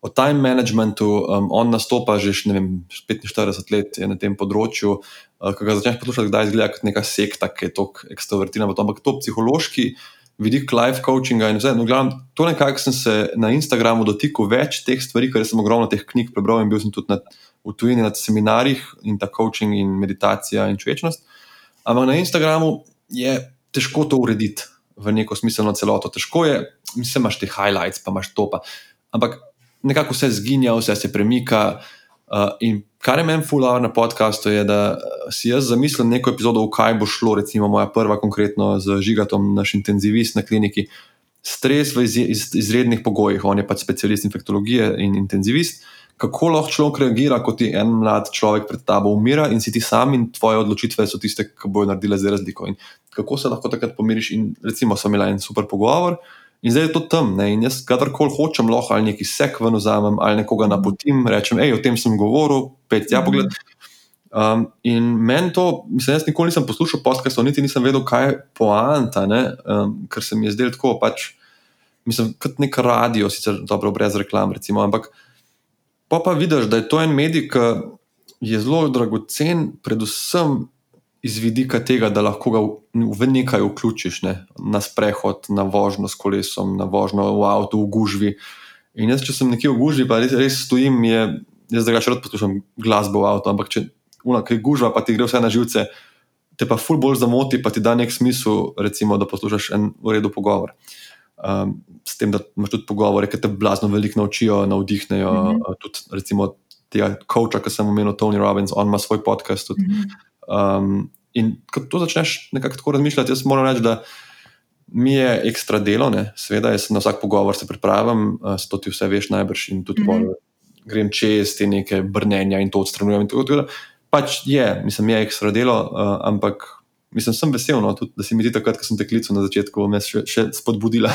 O time managementu, um, on nastopa že ne vem, 45 let na tem področju. Uh, ko ga začneš poslušati, kdaj izgleda kot neka sekta, ki je tako to, ampak to psihološki vidik life coachinga in vse. No, glavno, to nekako sem se na Instagramu dotikal več teh stvari, ker sem ogromno teh knjig prebral in bil sem tudi na, v tujini na seminarjih in ta coaching in meditacija in človečnost. Ampak na Instagramu je težko to urediti v neko smiselno celoto. Težko je, mislim, imaš te highlights, pa imaš to. Pa. Ampak nekako vse zginja, vse se premika. Uh, in kar je meni fular na podkastu, je, da uh, si jaz zamislim neko epizodo, v kaj bo šlo, recimo moja prva, konkretno z Žigatom, naš intenzivist na kliniki. Stres v iz, iz, izrednih pogojih, on je pač specialist infektologije in intenzivist. Kako lahko človek reagira, ko ti en mlad človek pred tabo umira in si ti sam in tvoje odločitve so tiste, ki bodo naredile zdaj razliko. In kako se lahko takrat pomiriš? In recimo, sem imel en super pogovor. In zdaj je to tam, ne? in jaz, kadarkoli hočem, lahko ali neki sek ven vzamem, ali nekoga napotim, rečem, hej, o tem sem govoril, pet ja, pogled. Um, in meni to, mislim, jaz nikoli nisem poslušal podcastov, niti nisem vedel, kaj je poanta, um, ker se mi je zdelo tako, pač, mislim, kot nek radio, sicer dobro, brez reklam, recimo, ampak pa pa vidiš, da je to en medij, ki je zelo dragocen, predvsem iz vidika tega, da lahko ga v, nekaj vključiš, ne? na sprehod, na vožnjo s kolesom, na vožnjo v avtu, v gužvi. In jaz, če sem nekje v gužvi, pa res, res stojim, je, jaz drugače rad poslušam glasbo v avtu, ampak če una, kaj gužva, pa ti gre vse na živce, te pa ful bolj zamoti, pa ti da nek smisel, recimo, da poslušaš en v redu pogovor. Um, s tem, da imaš tudi pogovore, ki te blazno veliko naučijo, navdihnejo. Mm -hmm. tudi, recimo, tega coacha, ki sem omenil, Tony Robbins, on ima svoj podcast. Tudi. Mm -hmm. Um, in ko to začneš nekako tako razmišljati, jaz moram reči, da mi je ekstra delo, ne? seveda, jaz na vsak pogovor se pripravim, uh, to ti vse veš najbrž in tudi mm -hmm. grem čez te neke brnenja in to odstranjujem. In tako, tako, pač je, mislim, je ekstra delo, uh, ampak. Mislim, sem vesel, no, tudi, da si mi ti takrat, ko sem te klical na začetku, me še, še spodbudila.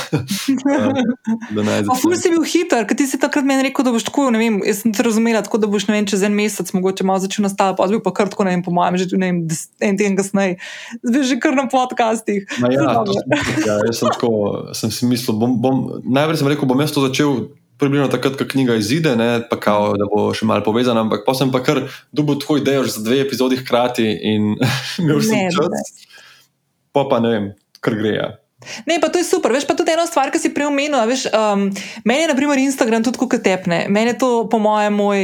Ful si bil hiter, ker ti si takrat meni rekel, da boš tako, ne vem, jaz sem te razumela, tako da boš, vem, čez en mesec mogoče malo začel nastaviti, pa bil pa kar tako, ne vem, po mojem, že vem, en teden kasneje, zdaj že kar na podcastih. Ja, ja, jaz sem tako, sem si mislil, bom, bom, najprej sem rekel, bom jaz to začel. Približno takrat, ko knjiga izide, ne, pa kao, da bo še malo povezana, ampak pa sem pa kar dobil tvoj idejo za dve epizodi hkrati in imel sem čas. Pa pa ne vem, kar gre. Ja. Ne, pa to je super. Veš, pa tudi ena stvar, ki si prej omenil. Veš, um, meni je, na primer, Instagram tudi kot tepne. Meni je to, po mojem, moj,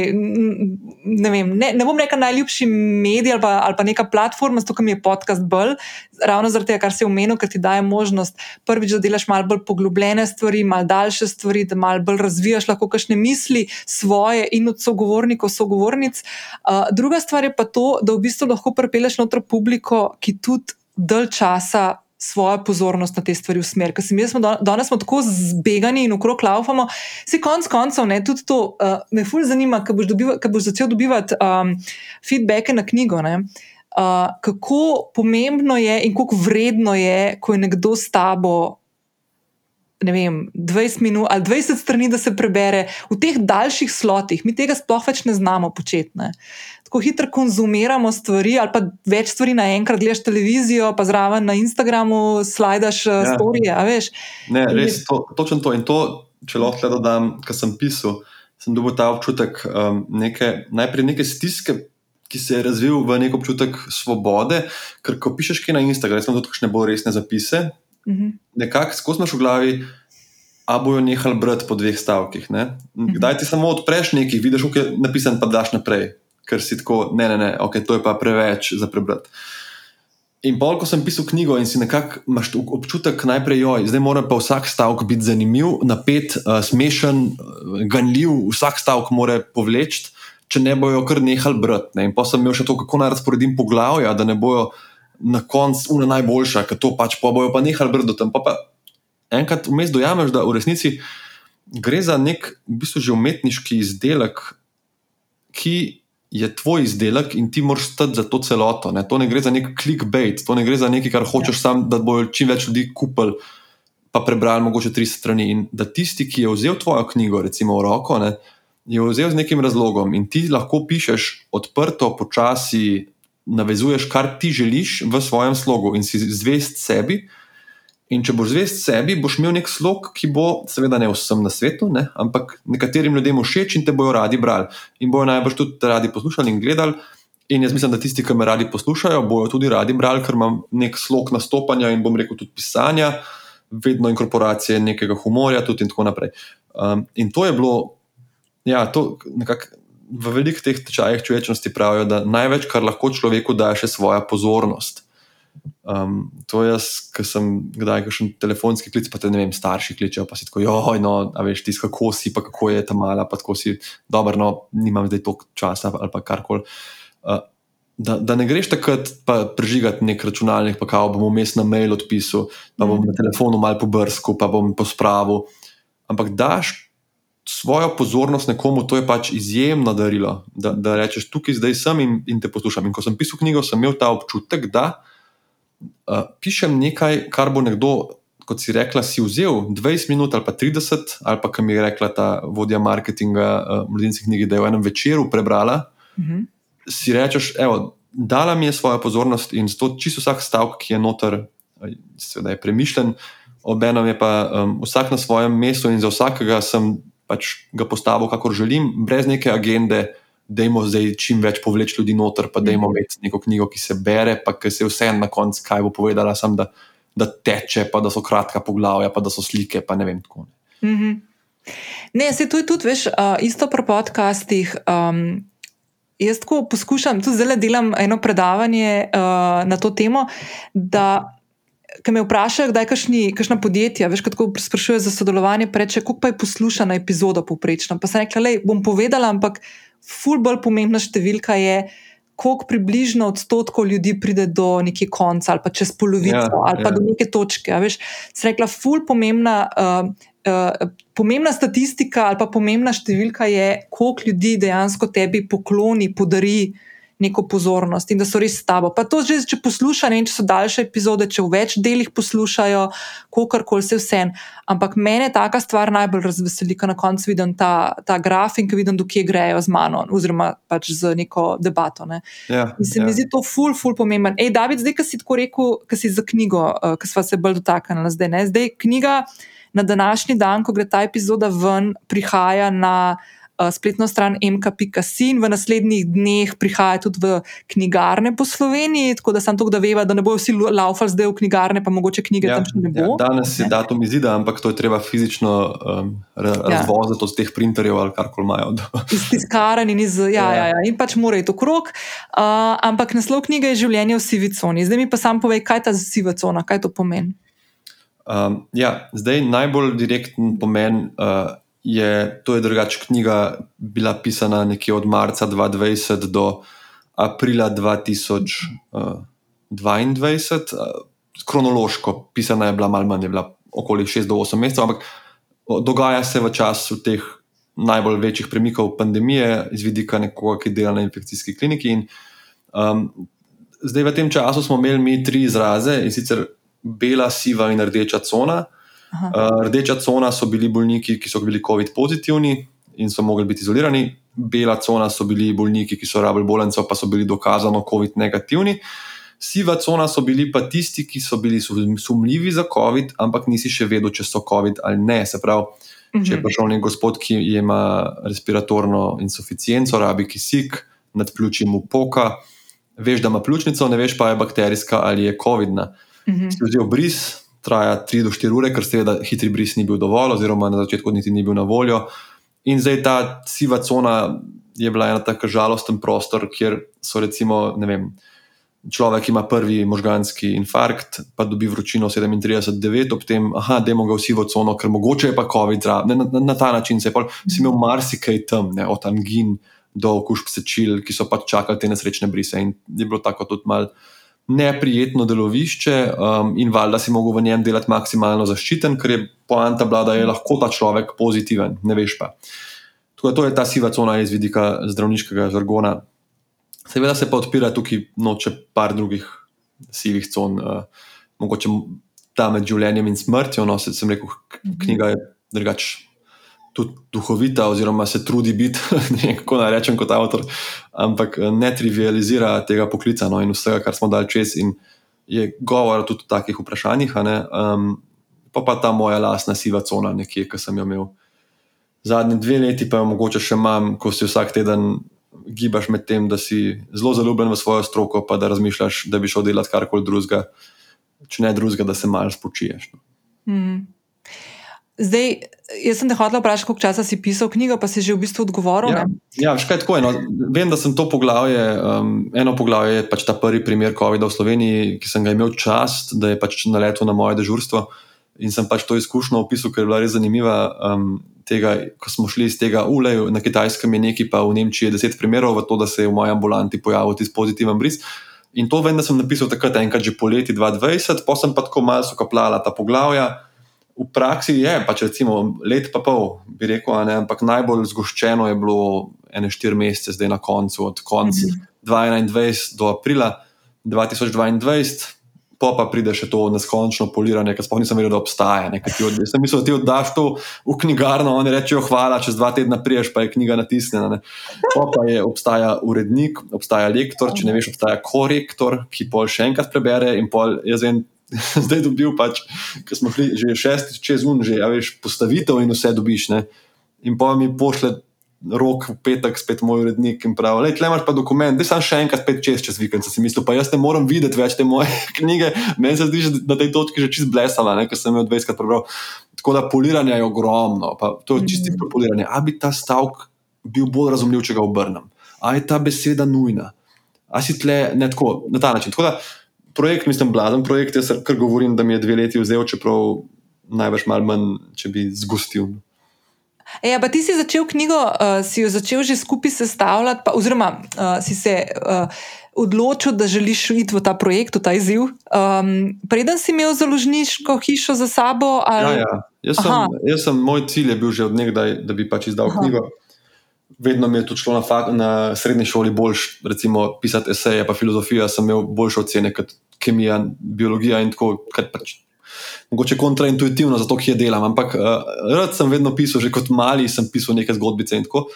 ne, vem, ne, ne bom rekel najljubši medij ali pa, ali pa neka platforma, zato ker mi je podcast bolj. Ravno zaradi tega, kar si omenil, ker ti daje možnost prvič, da delaš malo bolj poglobljene stvari, malo daljše stvari, da malo bolj razvijaš lahko kakšne misli svoje in od sogovornikov, sogovornic. Uh, druga stvar je pa to, da v bistvu lahko prepeleš noter publiko, ki tudi dalj časa svojo pozornost na te stvari usmeri. Ker mi smo danes smo tako zbegani in okrog laufamo. Si konc koncev, ne, tudi to uh, me fulj zanima, ker boš, boš začel dobivati um, feedbacke na knjigo. Ne, uh, kako pomembno je in kako vredno je, ko je nekdo s tabo. Ne vem, 20 minut ali 20 strani, da se prebere v teh daljših slotih, mi tega sploh več ne znamo početi. Tako hitro konzumiramo stvari, ali pa več stvari naenkrat, gledaš televizijo, pa zraven na Instagramu slajdaš ja. storije. Ne, res, to, točno to. In to, če lahko dodam, kar sem pisal, sem dobil ta občutek um, neke, najprej neke stiske. Ki se je razvil v nek občutek svobode, ker ko pišeš kaj na Instagramu, samo tudi kakšne bolj resne zapise, uh -huh. nekako skozi naš v glavi, a bojo nehali brati po dveh stavkih. Ne? Kdaj ti samo odpreš nekaj, vidiš, kaj je napisan, pa daš naprej, ker si tako, ne, ne, ne, okay, to je pa preveč za prebrati. In bolj, ko sem pisal knjigo in si nekako imaš občutek najprej, joj, zdaj mora pa vsak stavek biti zanimiv, napet, uh, smešen, ganljiv, vsak stavek mora povleči, če ne bojo kar nehali brati. Ne? In pa sem imel še to, kako naj razporedim poglavja, da ne bojo na koncu una najboljša, ker to pač pa bojo pa nehali brati do tam. Pa pa enkrat vmes dojameš, da v resnici gre za nek v bistvu že umetniški izdelek, ki je tvoj izdelek in ti moraš stati za to celoto. Ne? To ne gre za nek clickbait, to ne gre za nekaj, kar hočeš ja. sam, da bojo čim več ljudi kupili. Pa prebrali mogoče tri strani. In da tisti, ki je vzel tvojo knjigo, recimo v roko, ne, je vzel z nekim razlogom in ti lahko pišeš odprto, počasi, navezuješ, kar ti želiš v svojem slogu in si zvest sebi. In če boš zvest sebi, boš imel nek slog, ki bo, seveda, ne vsem na svetu, ne, ampak nekaterim ljudem všeč in te bojo radi brali. In bojo najbrž tudi radi poslušali in gledali. In jaz mislim, da tisti, ki me radi poslušajo, bojo tudi radi brali, ker imam nek slog nastopanja in bom rekel tudi pisanja, vedno inkorporacije nekega humorja, tudi in tako naprej. Um, in to je bilo, ja, to nekako. V velikih teh tečajih človečnosti pravijo, da največ, kar lahko človeku da, je še svoja pozornost. Um, to je jaz, ki sem kdaj kakšen telefonski klic, pa te ne vem, starši kličejo, pa si tako, joj, no, a veš, ti kako si, pa kako je ta mala, pa tako si, dobro, no, nimam zdaj toliko časa ali pa karkoli. Uh, da, da ne greš takrat pa prežigati nek računalnik, pa kao bom vmes na mail odpisal, pa bom mm. na telefonu mal pobrskal, pa bom pospravil. Ampak daš svojo pozornost nekomu, to je pač izjemno darilo, da, da rečeš, tukaj zdaj sem in, in te poslušam. In ko sem pisal knjigo, sem imel ta občutek, da pišem nekaj, kar bo nekdo, kot si rekla, si vzel 20 minut ali pa 30, ali pa kam je rekla ta vodja marketinga uh, Mladinskih knjig, da je v enem večeru prebrala. Uh mhm. -huh. Si rečeš, evo, dala mi je svojo pozornost in to čisto vsak stavek, ki je noter, seveda je premišljen, obenem je pa um, vsak na svojem mestu in za vsakega sem pač ga postavil, kakor želim, brez neke agende da imamo zdaj čim več povleč ljudi noter, pa da imamo več neko knjigo, ki se bere, pa ki se vse na koncu kaj bo povedala, sem, da, da teče, pa da so kratka poglavja, pa da so slike, pa ne vem tako. Ne, mm -hmm. ne se tu je tudi, veš, uh, isto pri podcastih. Um, Jaz tako poskušam, tudi zdaj delam eno predavanje uh, na to temo. Da, ki me vprašajo, kdaj kašni, kašna podjetja, veš, kako sprašujejo za sodelovanje, reče, koliko pa je poslušana epizoda povprečno. Pa sem rekla, le bom povedala, ampak ful bolj pomembna številka je, koliko približno odstotkov ljudi pride do neke konca ali pa čez polovico ja, ali pa ja. do neke točke. Veš, rekla, ful pomembna. Uh, Uh, pomembna statistika ali pa pomembna številka je, koliko ljudi dejansko tebi pokloni, podari uh, neko pozornost in da so res s tabo. Pa to že, če poslušajo, vem, če so daljše epizode, če v več delih poslušajo, kakorkoli se vse. Ampak mene taka stvar najbolj razveseli, ko na koncu vidim ta, ta graf in ko vidim, dokje grejo z mano, oziroma pač z neko debato. Ne. Ja, in se ja. mi zdi to ful, ful pomemben. Ej, David, zdaj, ki si tako rekel, ki si za knjigo, uh, ki smo se bolj dotaknili zdaj. Ne? Zdaj, knjiga na današnji dan, ko gre ta epizoda ven, prihaja na. Eh, spletno stran mk.sin, v naslednjih dneh prihaja tudi v knjigarne po Sloveniji, tako da sem to, da veva, da ne bojo vsi laufali zdaj v knjigarne, pa mogoče knjige ja, tam še ne bo. Ja, danes je datum izida, ampak to je treba fizično um, ja. razvoziti od teh printerjev ali karkoli imajo. iz tiskarn in iz. Ja, ja. Ja, ja, in pač morajo to krok. Uh, ampak naslov knjige je Življenje v sivi coni. Zdaj mi pa sam povej, kaj je ta siva cona, kaj to pomeni. Um, ja, zdaj najbolj direkten pomen. Uh, je, to je drugačna knjiga, bila pisana nekje od marca 2020 do aprila 2022. Uh, kronološko pisana je bila malo manj, je bila okoli 6 do 8 mesecev, ampak dogaja se v času teh najbolj večjih premikov pandemije, iz vidika nekoga, ki dela na infekcijski kliniki. In, um, zdaj, v tem času smo imeli mi tri izraze in sicer bela, siva in rdeča cona. Uh, rdeča cona so bili bolniki, ki so bili COVID pozitivni in so mogli biti izolirani, bela cona so bili bolniki, ki so rabili bolencev, pa so bili dokazano COVID negativni. Siva cona so bili pa tisti, ki so bili sumljivi za COVID, ampak nisi še vedel, če so COVID ali ne. Se pravi, če je mhm. prišel nek gospod, ki ima respiratorno insuficienco, rabi kisik, nad pljučem mu poka, veš, da ima pljučnico, ne veš pa je bakterijska ali je COVID-na. Uh -huh. Si vzel bris, traja 3 do 4 ure, ker seveda hitri bris ni bil dovolj, oziroma na začetku niti ni bil na voljo. In zdaj ta siva cona je bila ena tako žalosten prostor, kjer so recimo, ne vem. Človek ima prvi možganski infarkt, pa dobi vročino 37-9, ob tem, da ima ga v cono, ker mogoče je pa COVID, na, na, na ta način se je imel marsikaj tam, ne, od angin do okužb sečil, ki so pač čakali te nesrečne brise. In je bilo tako tudi malo neprijetno delovišče um, in valjda si mogel v njem delati maksimalno zaščiten, ker je poanta bila, da je lahko ta človek pozitiven, ne veš pa. Tako, to je ta siva cona iz vidika zdravniškega žargona. Seveda se pa odpira tukaj noče par drugih sivih con, uh, mogoče ta med življenjem in smrtjo. No, se, sem rekel, knjiga je drugačna tudi duhovita, oziroma se trudi biti, kako naj rečem, kot avtor, ampak ne trivializira tega poklica no, in vsega, kar smo dali čez. In je govora tudi o takih vprašanjih. Um, pa pa ta moja lastna siva cona, nekje, ki sem jo imel. Zadnji dve leti pa jo mogoče še imam, ko si vsak teden gibaš med tem, da si zelo zaljubljen v svojo stroko, pa da razmišljaš, da bi šel delati karkoli drugega, če ne drugega, da se malo spočiješ. No. Mm. Zdaj, jaz sem te hotel vprašati, koliko časa si pisal knjigo, pa si že v bistvu odgovoril. Ja, ja škaj tako je. No. Vem, da sem to poglavje, um, eno poglavje je pač ta prvi primer COVID-a v Sloveniji, ki sem ga imel čast, da je pač naletel na moje dežurstvo in sem pač to izkušnjo opisal, ker je bila res zanimiva. Um, tega, ko smo šli iz tega uleja, na kitajskem je nekaj, pa v Nemčiji je deset primerov, v to, da se je v moji ambulanti pojavil tisti pozitiven bris. In to vem, da sem napisal takrat, enkrat že poleti 2020, pa sem pa tako malce kapljala ta poglavja v praksi je, pač recimo let pa pol, bi rekel, ne, ampak najbolj zgoščeno je bilo ene štiri mesece, zdaj na koncu, od konca -hmm. 2021 do aprila 2022. Pa pa pride še to neskončno poliranje, ki sploh nisem vedel, da obstaja. Od, sem mislil, da ti oddaš to v knjigarno, oni rečejo: Hvala, čez dva tedna priješ, pa je knjiga natisnjena. Ne. Pa pa je, obstaja urednik, obstaja lektor, če ne veš, obstaja korektor, ki pol še enkrat prebere in pol jaz vem, zdaj dobil, pač, ker smo šli že šestič čez un, že veš, postavitev in vse dobiš. Ne? In pa mi pošle rok v petek, spet moj urednik in pravi: Le imaš pa dokument, da sem še enkrat spet čez, čez vikend. Si mislil, pa jaz ne morem videti več te moje knjige. Meni se zdi, da na tej točki že čist blesala, ker sem jo 20krat prebral. Tako da poliranje je ogromno, pa to je čisto mm. poliranje. A bi ta stavek bil bolj razumljiv, če ga obrnem? A je ta beseda nujna? A si tle ne tako, na ta način. Tako da, projekt, mislim, blazen projekt, jaz kar govorim, da mi je dve leti vzel, čeprav največ malo manj, če bi zgustil. E, ja, pa ti si začel knjigo, uh, si jo začel že skupaj sestavljati, pa, oziroma uh, si se uh, odločil, da želiš iti v ta projekt, v ta izziv. Um, preden si imel založniško hišo za sabo? Ali... Ja, ja. Jaz, sem, jaz sem, moj cilj je bil že odnegdaj, da bi pač izdal Aha. knjigo vedno mi je tudi šlo na, fak, na srednji šoli boljš, recimo, pisati eseje, pa filozofijo, sem imel boljše ocene kot kemija, biologija in tako. Pač, mogoče kontraintuitivno, zato ki je delam. Ampak uh, rad sem vedno pisal, že kot mali sem pisal neke zgodbice in tako.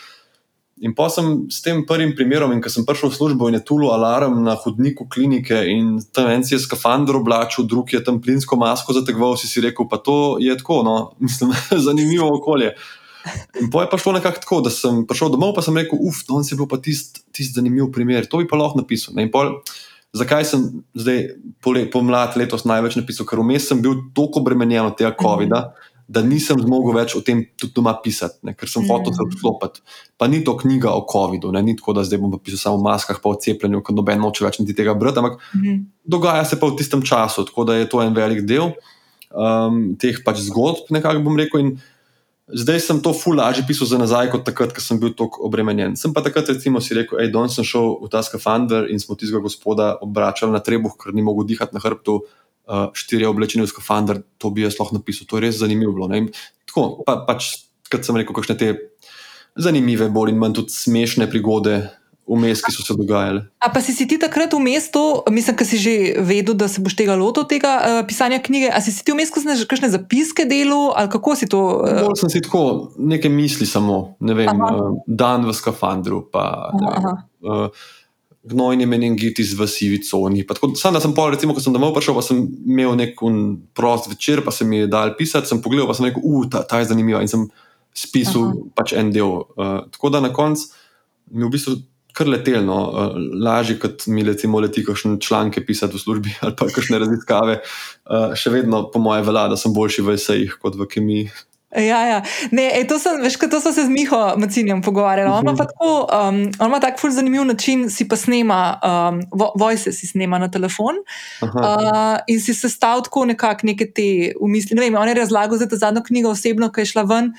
In pa sem s tem prvim primerom, in ko sem prišel v službo je tulo alarm na hodniku klinike, in tam en si je skafandr oblačil, drug je tam plinsko masko zategoval, si si rekel, pa to je tako, no, mislim, zanimivo okolje. In poje pa šlo nekako tako, da sem prišel domov, pa sem rekel, uf, danes je bil pa tisti tist zanimiv primer, to bi pa lahko napisal. Pol, zakaj sem zdaj pomlad letos največ napisal? Ker vmes sem bil tako obremenjen od tega COVID-a, mm. da nisem zmogel več o tem tudi doma pisati, ne, ker sem mm. hotel se odklopiti. Pa ni to knjiga o COVID-u, ne, ni tako, da zdaj bom pisal samo o maskah, pa o cepljenju, ker noben noče več niti tega brati, ampak mm. dogaja se pa v tistem času, tako da je to en velik del um, teh pač zgodb, nekako bom rekel. Zdaj sem to ful lažje pisal za nazaj, kot takrat, ko sem bil tako obremenjen. Sem pa takrat, recimo, si rekel, hej, danes sem šel v ta skafander in smo tistega gospoda obračali na trebuh, ker ni mogel dihati na hrbtu, uh, štirje oblečeni v skafander, to bi jaz lahko napisal. To je res zanimivo bilo. Tako, pa, pač, kot sem rekel, kakšne te zanimive, bolj in manj tudi smešne prigode vmes, ki so se dogajale. A pa si, si ti takrat v mestu, mislim, da si že vedel, da se boš tega lotil, tega uh, pisanja knjige. A si, si ti v mestu kakšne zapiske delo ali kako si to? Uh... Bolj sem si tako, nekaj misli samo, ne vem, uh, dan v skafandru. Pa, Gnojni meningitis v sivi coni. Sam, da sem pol, recimo, ko sem domov prišel, pa sem imel nek prost večer, pa sem jih dal pisati, sem pogledal, pa sem rekel, uf, ta, ta je zanimiva in sem spisal pač en del. Uh, tako da na koncu mi v bistvu kar letelno, uh, lažje kot mi recimo leti kakšne članke pisati v službi ali pa kakšne raziskave. Uh, še vedno, po moje, velja, da sem boljši v esejih kot v kemiji. Ja, ja. Ne, ej, to, sem, veš, to so se z Miho Macinjem pogovarjali. On ima tako um, tak zanimiv način, si pa snema, um, vojse si snema na telefon uh, in si sestavil tako nekako neke te umisli. Ne vem, on je razlagal za to zadnjo knjigo osebno, ki je šla ven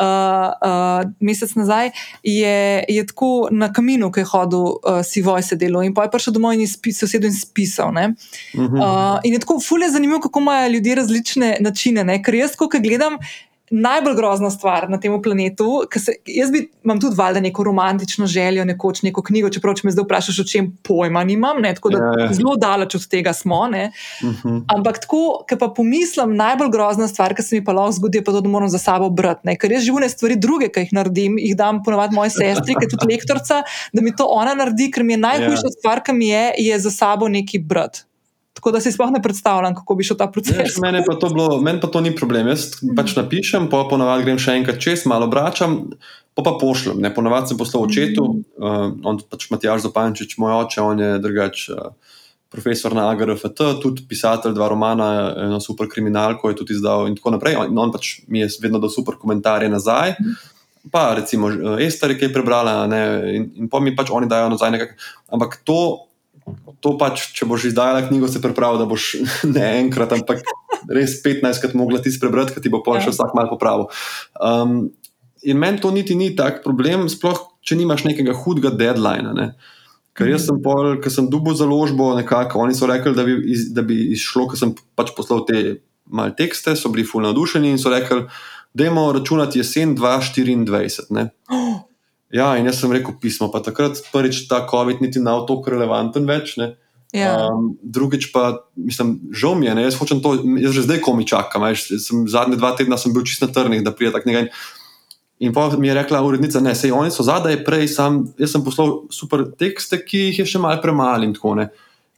uh, uh, mesec nazaj, je, je tako na kaminu, ki je hodil, uh, si vojse delo in pa je prišel domov in je sedel in spisal. Uh, in je tako fulje zanimivo, kako imajo ljudje različne načine. Ne? Ker jaz, ko gledam najbolj grozna stvar na tem planetu. Se, jaz bi, imam tudi valjda neko romantično željo, nekoč neko knjigo, čeprav če me zdaj vprašaš, o čem pojma nimam, ne, tako da ja, ja. zelo daleč od tega smo. Uh mhm. -huh. Ampak tako, ki pa pomislim, najbolj grozna stvar, ki se mi pa lahko zgodi, je pa to, da moram za sabo brati. Ker jaz živne stvari druge, ki jih naredim, jih dam ponovadi moji sestri, ki je tudi lektorica, da mi to ona naredi, ker mi je najhujša ja. stvar, ki mi je, je za sabo neki brat. Tako da si sploh ne predstavljam, kako bi šel ta proces. Meni pa, men pa to ni problem. Jaz pač napišem, pa ponovadi grem še enkrat čez, malo vračam, pa pa pošljem. Ponovadi sem poslal očetu, uh, on pač Matjaš Zopančič, moj oče, on je drugač. Uh, Profesor na AGRFT, tudi pisatelj, dva romana, eno super kriminalko je tudi izdal, in tako naprej. On, on pač mi je vedno dal super komentarje nazaj. Mm pa recimo Ester, ki je prebrala, ne, in, in pa mi pač oni dajo nazaj nekaj. Ampak to, to pač, če boš izdajala knjigo, se pripravi, da boš ne enkrat, ampak res 15krat mogla ti prebrati, ker ti bo pol še ja. vsak mal popravil. Um, in meni to niti ni tak problem, sploh če nimaš nekega hudega deadline. Ne. Ker jaz sem pol, ker sem dubo založbo, nekako oni so rekli, da bi, iz, da bi izšlo, ker sem pač poslal te malce tekste, so bili fulno navdušeni in so rekli, da imamo računati jesen 2024. Oh. Ja, in jaz sem rekel pismo, pa takrat prvič ta COVID niti na to relevanten več. Ja. Um, drugič pa, mislim, žal mi je, ne? jaz hočem to, jaz že zdaj komi čakam. Sem, zadnje dva tedna sem bil čist na trnih, da pride tak nekaj. In pa mi je rekla urednica, ne, sej oni so zadaj, prej sam, jaz sem poslal super tekste, ki jih je še malo premalo in tako ne.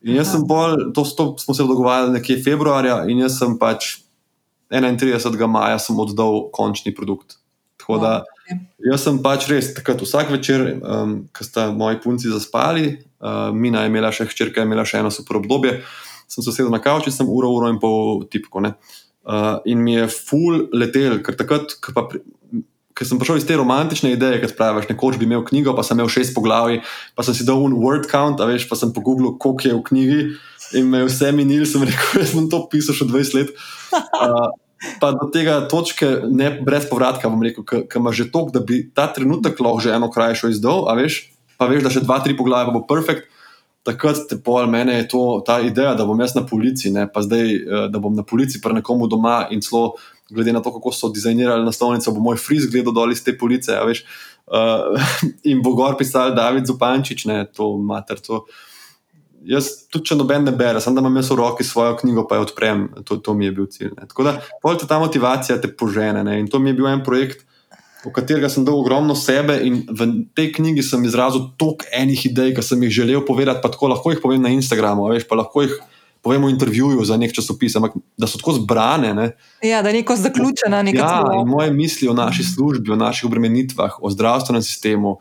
In jaz Aha. sem bolj, to, to smo se dogovarjali nekje februarja in jaz sem pač 31. maja sem oddal končni produkt. Tako da jaz sem pač res takrat vsak večer, um, ko sta moji punci zaspali, uh, Mina je imela še hčerka, je imela še eno super obdobje, sem se sedel na kavč in sem uro, uro in pol tipko. Uh, in mi je full letel, ker takrat, ker sem prišel iz te romantične ideje, ki praviš, nekoč bi imel knjigo, pa sem imel šest poglavij, pa sem si dal un word count, veš, pa sem pogooglil, koliko je v knjigi. In me je vse minil, sem rekel, da sem to pisal še 20 let. Uh, pa do tega točke, ne brez povratka, bom rekel, ki ima že tok, da bi ta trenutek lahko že eno krajšo izdal, a veš, pa veš, da še dva, tri poglavja bo perfekt. Takrat te pol mene je to, ta ideja, da bom jaz na policiji, ne, pa zdaj, eh, da bom na policiji pri nekomu doma in celo, glede na to, kako so dizajnirali naslovnico, bo moj friz gledal dol iz te police, a veš, uh, in bo gor pisal David Zupančič, ne, to mater, to. Uh, jaz tudi, če noben ne bere, samo da imam jaz v roki svojo knjigo, pa jo odprem, to, to mi je bil cilj. Ne. Tako da, polite ta motivacija te požene. Ne. In to mi je bil en projekt, v katerega sem dal ogromno sebe, in v tej knjigi sem izrazil toliko enih idej, ki sem jih želel povedati, pa tako lahko jih povem na Instagramu, veš, pa lahko jih. Povemo v intervjuju za nek časopis, ampak da so tako zbrane. Ne. Ja, da je neko zaključeno. Ja, moje misli o naši službi, o naših obremenitvah, o zdravstvenem sistemu,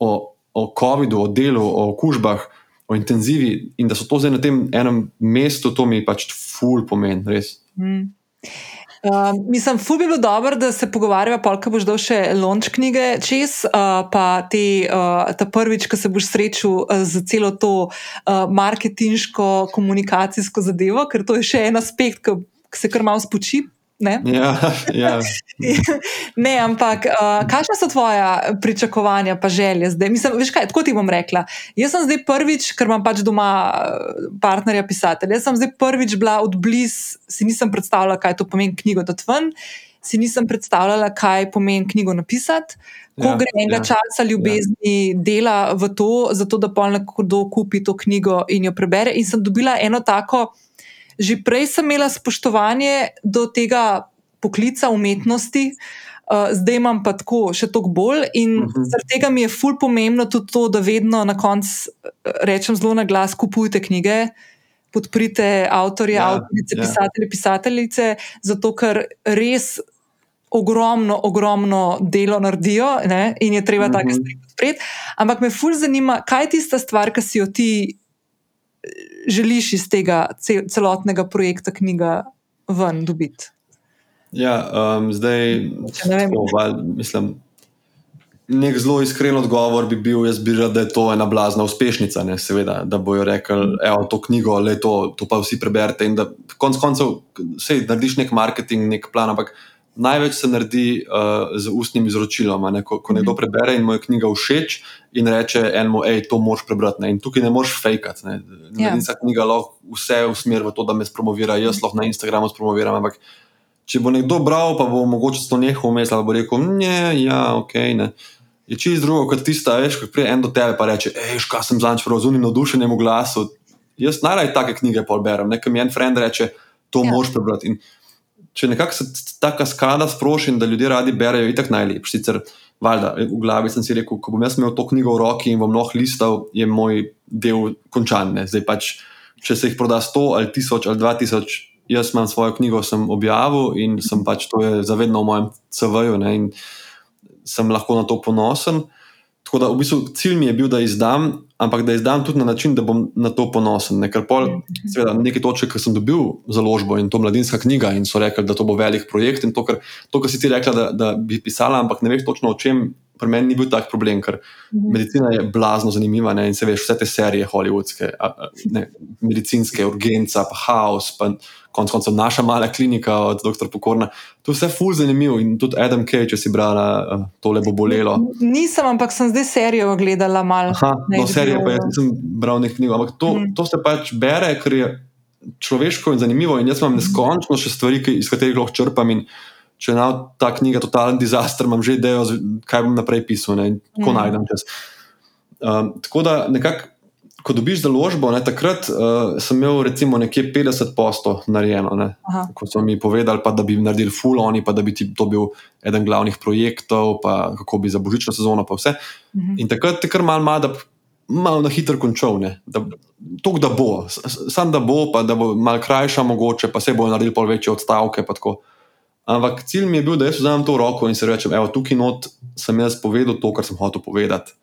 o, o COVID-u, o delu, o okužbah o intenzivi in da so to zdaj na tem enem mestu, to mi pač ful pomeni, res. Mm. Uh, mislim, ful bi bilo dobro, da se pogovarjava, polka boš dal še lonč knjige čez, uh, pa te, uh, ta prvič, ko se boš srečal uh, z celo to uh, marketinško komunikacijsko zadevo, ker to je še en aspekt, ki se kar malo spoči Ne, ja, ja. ne ampak uh, kakšne so tvoje pričakovanja, pa želje zdaj? Mislim, veš kaj, tako ti bom rekla. Jaz sem zdaj prvič, ker imam pač doma uh, partnerja pisatelja, jaz sem zdaj prvič bila od blizu, si nisem predstavljala, kaj to pomeni knjigo dati ven, si nisem predstavljala, kaj pomeni knjigo napisati. Ko ja, gre enega ja, časa ljubezni, ja. dela v to, zato da pa nekdo kupi to knjigo in jo prebere. In sem dobila eno tako že prej sem imela spoštovanje do tega poklica umetnosti, uh, zdaj imam pa tako še toliko bolj. In uh mhm. -huh. zaradi tega mi je ful pomembno tudi to, da vedno na koncu eh, rečem zelo na glas: kupujte knjige. Podprite avtorje, ja, avtorice, ja. pisatelje, pisateljice, zato ker res ogromno, ogromno delo naredijo ne? in je treba mm -hmm. take stvari podpreti. Ampak me fulj zanima, kaj je tista stvar, ki si jo ti želiš iz tega celotnega projekta knjiga ven dobiti? Ja, um, zdaj, ne tako, val, mislim, nek zelo iskren odgovor bi bil, jaz bi rekel, da je to ena blazna uspešnica, ne, seveda, da bojo rekli, je to knjigo, le to, to pa vsi preberete. In da konec koncev, vse narediš nek marketing, nek plan, ampak največ se naredi uh, z ustnim izročilom. Ne? Ko, ko nekdo mhm. prebere in mu je knjiga všeč in reče enemu, hej, to moš prebrati. Ne? In tukaj ne moš fejkati. Ne ja. yeah. knjiga lahko vse usmeri v to, da me spromovira, jaz lahko na Instagramu spromoviram. Ampak če bo nekdo bral, pa bo mogoče to nehal vmes ali bo rekel, ne, ja, ok. Ne. Je čist drugo kot tista, veš, ko pride en do tebe in reče, hej, kaj sem zanj razumel, navdušenjem v glasu. Jaz najraje take knjige berem, nekaj mi en friend reče, to ja. moš prebrati. In če nekako se ta kaskada sproši in da ljudje radi berejo, je tako najlepši. Sicer, valjda, v glavi sem si rekel, ko bom jaz imel to knjigo v roki in bom lahko listal, je moj del končan. Ne. Zdaj pač, če se jih proda 100 ali 1000 ali 2000, jaz imam svojo knjigo, sem objavil in sem pač to je zavedno v mojem CV-ju in sem lahko na to ponosen. Tako da v bistvu cilj mi je bil, da izdam, ampak da izdam tudi na način, da bom na to ponosen. Ne? Ker pol, seveda, nekaj točk, ki sem dobil založbo in to mladinska knjiga in so rekli, da to bo velik projekt in to, kar, to, kar si ti rekla, da, da bi pisala, ampak ne veš točno o čem pri meni ni bil tak problem, ker mhm. medicina je blazno zanimiva ne? in se veš, vse te serije hollywoodske, ne, medicinske, urgenca, pa haos, pa konec koncev naša mala klinika od dr. Pokorna. To je vse ful zanimivo in tudi Adam Kay, če si brala, tole bo bolelo. Nisem, ampak sem zdaj serijo gledala malo. No, serijo pa jaz nisem bral nekaj knjig, ampak to, hmm. to se pač bere, ker je človeško in zanimivo in jaz imam neskončno še stvari, iz katerih lahko črpam in če je ta knjiga totalen disaster, imam že idejo, kaj bom naprej pisal in kako mm. najdem čas. Um, tako da, nekako, ko dobiš založbo, ne, takrat uh, sem imel recimo nekje 50 postov narejeno. Ko so mi povedali, pa, da bi naredili full oni, pa da bi to bil eden glavnih projektov, pa kako bi za božično sezono, pa vse. Mm -hmm. In takrat je kar mal, mal, da malo na hitro končal. To, da bo, sam da bo, pa da bo mal krajša, mogoče, pa se bo naredil pol večje odstavke. Ampak cilj mi je bil, da jaz vzamem to roko in se rečem, evo, tukaj not sem jaz povedal to, kar sem hotel povedati.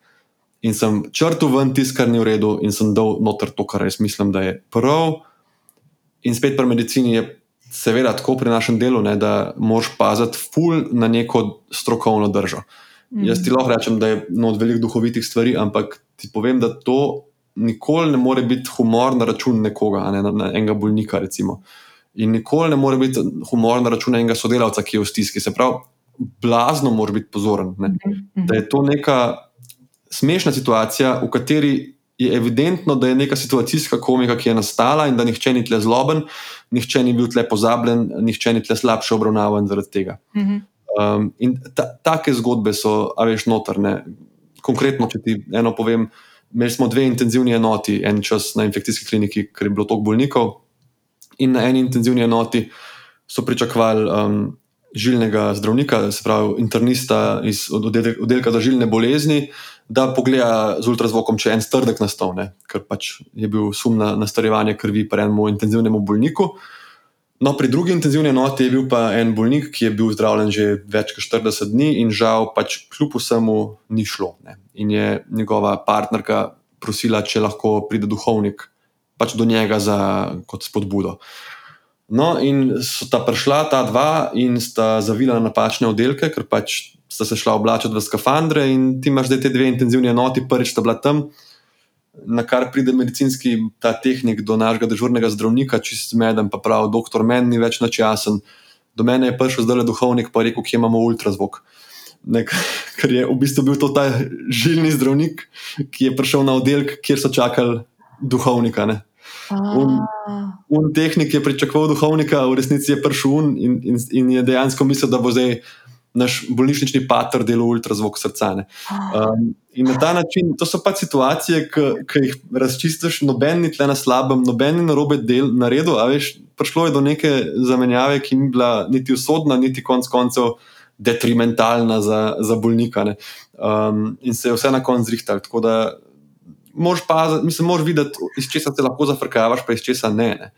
In sem črtil ven tisto, kar ni v redu, in sem dal noter to, kar jaz mislim, da je prav. In spet pri medicini je seveda tako pri našem delu, ne, da moraš paziti ful na neko strokovno držo. Mm. Jaz ti lahko rečem, da je not veliko duhovitih stvari, ampak ti povem, da to nikoli ne more biti humor na račun nekoga, ne, na, na enega bolnika. Recimo. In nikoli ne more biti humor na račun enega sodelavca, ki je v stiski. Se pravi, blazno mora biti pozoren. Ne? Mhm. Da je to neka smešna situacija, v kateri je evidentno, da je neka situacijska komika, ki je nastala in da nihče ni tle zloben, nihče ni bil tle pozabljen, nihče ni tle slabše obravnavan zaradi tega. Mhm. Um, in ta, take zgodbe so, a veš, notrne. Konkretno, če ti eno povem, imeli smo dve intenzivni enoti, en čas na infekcijski kliniki, ker je bilo toliko bolnikov in na eni intenzivni enoti so pričakovali um, žilnega zdravnika, se pravi internista iz oddelka za žilne bolezni, da pogleda z ultrazvokom, če je en strdek nastal, ne? ker pač je bil sum na nastarjevanje krvi pri enem intenzivnem bolniku. No, pri drugi intenzivni enoti je bil pa en bolnik, ki je bil zdravljen že več kot 40 dni in žal pač kljub vsemu ni šlo. Ne? In je njegova partnerka prosila, če lahko pride duhovnik pač do njega za, kot spodbudo. No, in so ta prišla ta dva in sta zavila na napačne oddelke, ker pač sta se šla oblačiti v skafandre, in ti imaš zdaj te dve intenzivni enoti, prvič sta bila tam, na kar pride medicinski ta tehnik do našega dežurnega zdravnika, čist zmeden, pa pravi, doktor, meni ni več načasen. Do mene je prišel zdaj le duhovnik, pa rekel, kje imamo ultrazvok. Nek, ker je v bistvu bil to ta žilni zdravnik, ki je prišel na oddelek, kjer so čakali duhovnika. Ne. Un, un tehnik je pričakoval duhovnika, v resnici je prišel un in, in, in je dejansko mislil, da bo zdaj naš bolnišnični pater delal ultrazvok srca. Um, in na ta način, to so pa situacije, ki jih razčistiš, noben ni tle na slabem, noben ni na robe del naredil. Veš, prišlo je do neke zamenjave, ki ni bila niti usodna, niti konc koncev detrimentalna za, za bolnika. Um, in se je vse na koncu zrihtal moraš pa, mislim, moraš videti, iz česa se lahko zafrkavaš, pa iz česa ne. ne.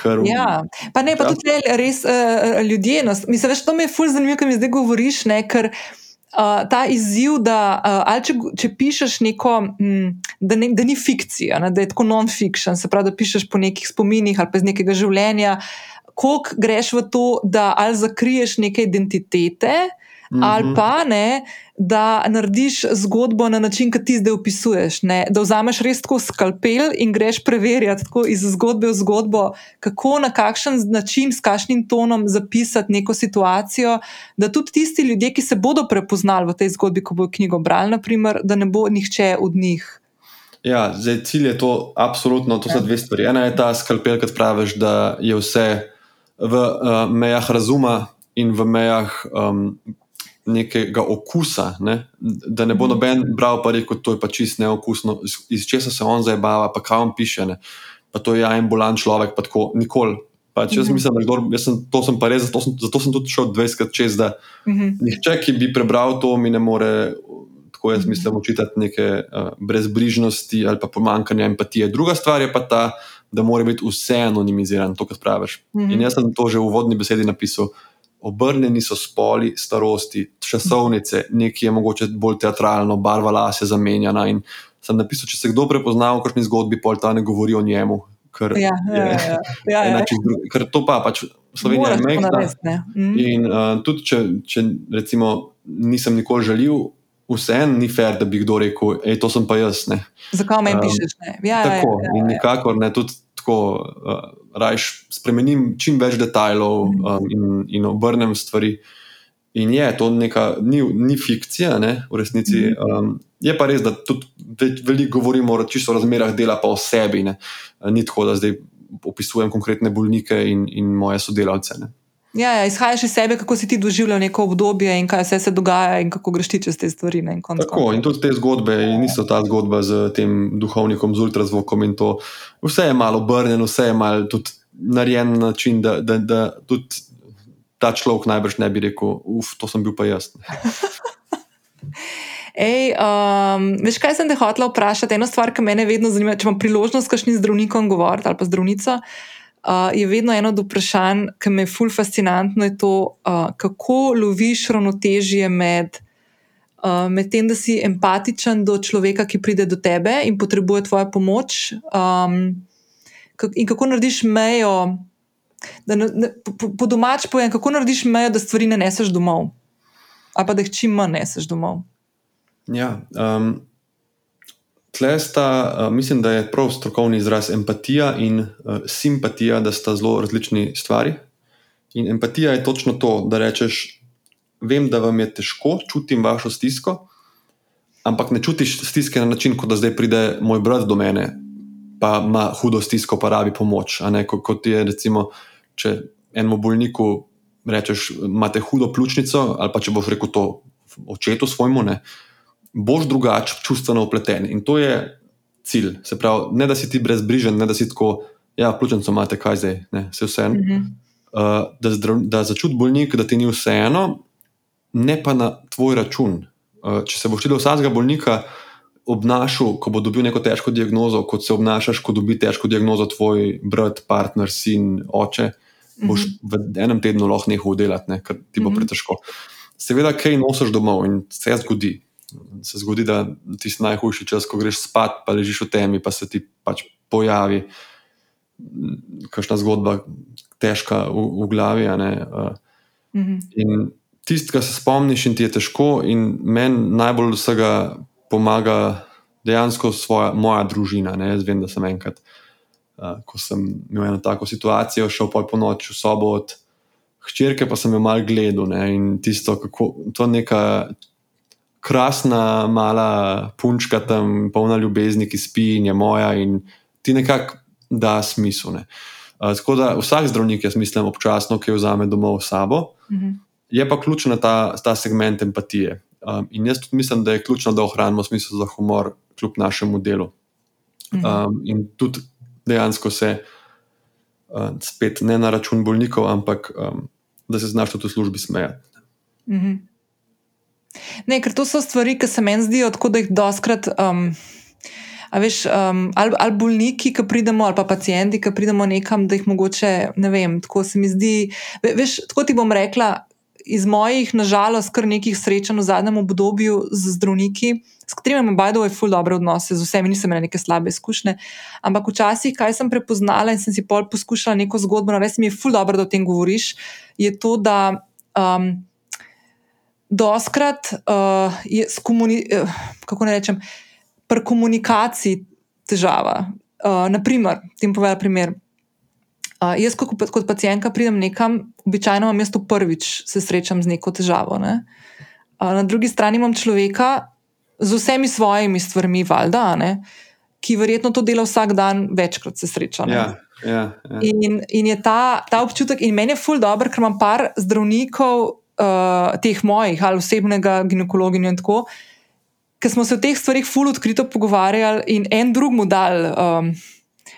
Ker, ja, pa ne, pa ja. tudi res uh, ljudje. No, mislim, veš, to mi je fulj zanimivo, kaj mi zdaj govoriš. Ne, ker, Uh, ta izziv, da uh, če, če pišeš neko, m, da, ne, da ni fikcija, ne, da je tako non-fiction, se pravi, da pišeš po nekih spominih ali pa iz nekega življenja, koliko greš v to, da ali zakriješ neke identitete, -hmm. ali pa ne, da narediš zgodbo na način, ki ti zdaj opisuješ. Ne? Da vzameš res tako skalpel in greš preverjati iz zgodbe v zgodbo, kako na kakšen način, s kakšnim tonom zapisati neko situacijo, da tudi tisti ljudje, ki se bodo prepoznali v tej zgodbi, ko bodo knjigo brali, naprimer, da ne bo nihče od njih. Ja, zdaj cilj je to, absolutno, to so ja. dve stvari. Ena je ta skalpel, ki praviš, da je vse v uh, mejah razuma in v mejah um, nekega okusa, ne? da ne bo mhm. noben bral, pa rekel, da je pa čist neokusno, iz, česa se on zabava, pa kaj on piše. Ne? Pa to je ja, en bolan človek, pa tako nikoli. Pač jaz mhm. mislim, da kdor, jaz sem, to sem pa res, zato sem, zato sem tudi šel 20 krat čez, da uh mhm. -huh. nihče, ki bi prebral to, mi ne more tako jaz mislim, učitati neke uh, brezbrižnosti ali pa pomankanja empatije. Druga stvar je pa ta, da mora biti vse anonimiziran, to, kar praviš. Mm -hmm. In jaz sem to že v uvodni besedi napisal. Obrnjeni so spoli, starosti, časovnice, nekaj je mogoče bolj teatralno, barva las je zamenjana. In sem napisal, če se kdo prepozna v kakšni zgodbi, pol ta ne govori o njemu. Ker, ja, ja, ja, ja. Ja, ja. ker to pa pač Slovenija je majhna. Mm. In uh, tudi, če, če recimo nisem nikoli želel, vseeno ni fair, da bi kdo rekel, da to sem pa jaz. Ne. Zakaj me um, pišeš? Ja, tako, ja, ja, ja, in nikakor ne, tudi tako, uh, rajš spremenim čim več detajlov um, in, in obrnem stvari. In je to neka, ni, ni fikcija, ne, v resnici. Um, je pa res, da tudi veliko govorimo o čisto razmerah dela, pa o sebi. Ne. Ni tako, da zdaj opisujem konkretne bolnike in, in moje sodelavce. Ne. Ja, ja, izhajaš iz sebe, kako si ti doživljal neko obdobje in kaj vse se dogaja, in kako greš ti čez te stvari. Ne, konc Tako, konc. in tudi te zgodbe, niso ta zgodba z tem duhovnikom, z ultrazvokom in to. Vse je malo obrnjeno, vse je malo tudi narejen na način, da, da, da tudi ta človek najbrž ne bi rekel, uf, to sem bil pa jaz. Ej, um, veš, kaj sem te hotel vprašati? Eno stvar, ki me vedno zanima, če imam priložnost s kakšnim zdravnikom govoriti ali pa zdravnico uh, je vedno eno od vprašanj, ki me je fulj fascinantno, je to, uh, kako loviš ravnotežje med, uh, med tem, da si empatičen do človeka, ki pride do tebe in potrebuje tvojo pomoč, um, in kako narediš mejo. Da, ne, ne, po, po domač povem, kako narediš mejo, da stvari ne neseš domov, ali pa da jih čim manj neseš domov. Ja, um, Tle sta, uh, mislim, da je prav strokovni izraz empatija in uh, simpatija, da sta zelo različni stvari. In empatija je točno to, da rečeš, vem, da vam je težko, čutim vašo stisko, ampak ne čutiš stiske na način, kot da zdaj pride moj brat do mene, pa ima hudo stisko, pa rabi pomoč. Kot, kot je, recimo, če enemu bolniku rečeš, imate hudo pljučnico, ali pa če boš rekel to očetu svojemu. Ne, boš drugače čustveno upleten. In to je cilj. Se pravi, ne da si ti brezbrižen, ne da si tako, ja, pljučnico imate, kaj zdaj, ne, vse vse. Mm -hmm. uh, da da začuti bolnik, da ti ni vseeno, ne pa na tvoj račun. Uh, če se boš ti do vsakega bolnika obnašal, ko bo dobil neko težko diagnozo, kot se obnašaš, ko dobi težko diagnozo tvoj brat, partner, sin, oče. Mm -hmm. Boš v enem tednu lahko nehal delati, ne, ker ti bo mm -hmm. pretežko. Seveda, kaj nosiš domov in se zgodi se zgodi, da ti je najhujši čas, ko greš spat, pa ležiš v temi, pa se ti pač pojavi kakšna zgodba, težka v, v glavi. Uh, mm -hmm. In tisti, ki se spomniš, in ti je težko, in meni najbolj vsega pomaga dejansko svoja, moja družina. Ne? Jaz vem, da sem enkrat, uh, ko sem imel eno tako situacijo, šel po noči v sobo od. Hčerke pa sem jo malo gledal ne? in tisto, kako to je neka krasna, mala punčka tam, polna ljubezni, ki spi in je moja, in ti nekako da smisel. Ne. Uh, tako da vsak zdravnik, jaz mislim, občasno, ki jo vzame domov s sabo, mm -hmm. je pa ključen ta, ta segment empatije. Um, in jaz tudi mislim, da je ključno, da ohranimo smisel za humor, kljub našemu delu. Mm -hmm. um, in tudi dejansko se uh, spet ne na račun bolnikov, ampak um, da se znaš tudi v službi smejati. Mm -hmm. Ne, ker to so stvari, ki se meni zdijo tako, da jih doskrat. Um, A veš, um, ali, ali bolniki, ki pridemo, ali pa pacijenti, ki pridemo nekam, da jih mogoče, ne vem, tako se mi zdi. Veš, tako ti bom rekla, iz mojih, nažalost, kar nekih srečanj v zadnjem obdobju z zdravniki, s katerimi imam bajdo je ful dobre odnose, z vsemi nisem imela neke slabe izkušnje. Ampak včasih, kaj sem prepoznala in sem si pol poskušala neko zgodbo, no, res mi je ful dobro, da o tem govoriš, je to, da. Um, doskrat uh, je komuni, uh, kako ne rečem, pri komunikaciji težava. Uh, naprimer, tem povem primer. Uh, jaz, kot, kot pacijentka, pridem nekam, običajno imam mesto prvič, se srečam z neko težavo. Ne? Uh, na drugi strani imam človeka z vsemi svojimi stvarmi, valjda, ne? ki verjetno to dela vsak dan, večkrat se sreča. Ja, ja, ja. In, in je ta, ta občutek, in meni je ful dobr, ker imam par zdravnikov, uh, teh mojih ali osebnega ginekologinja in tako, ker smo se o teh stvarih fully odkrito pogovarjali in en drugmu dal. Um,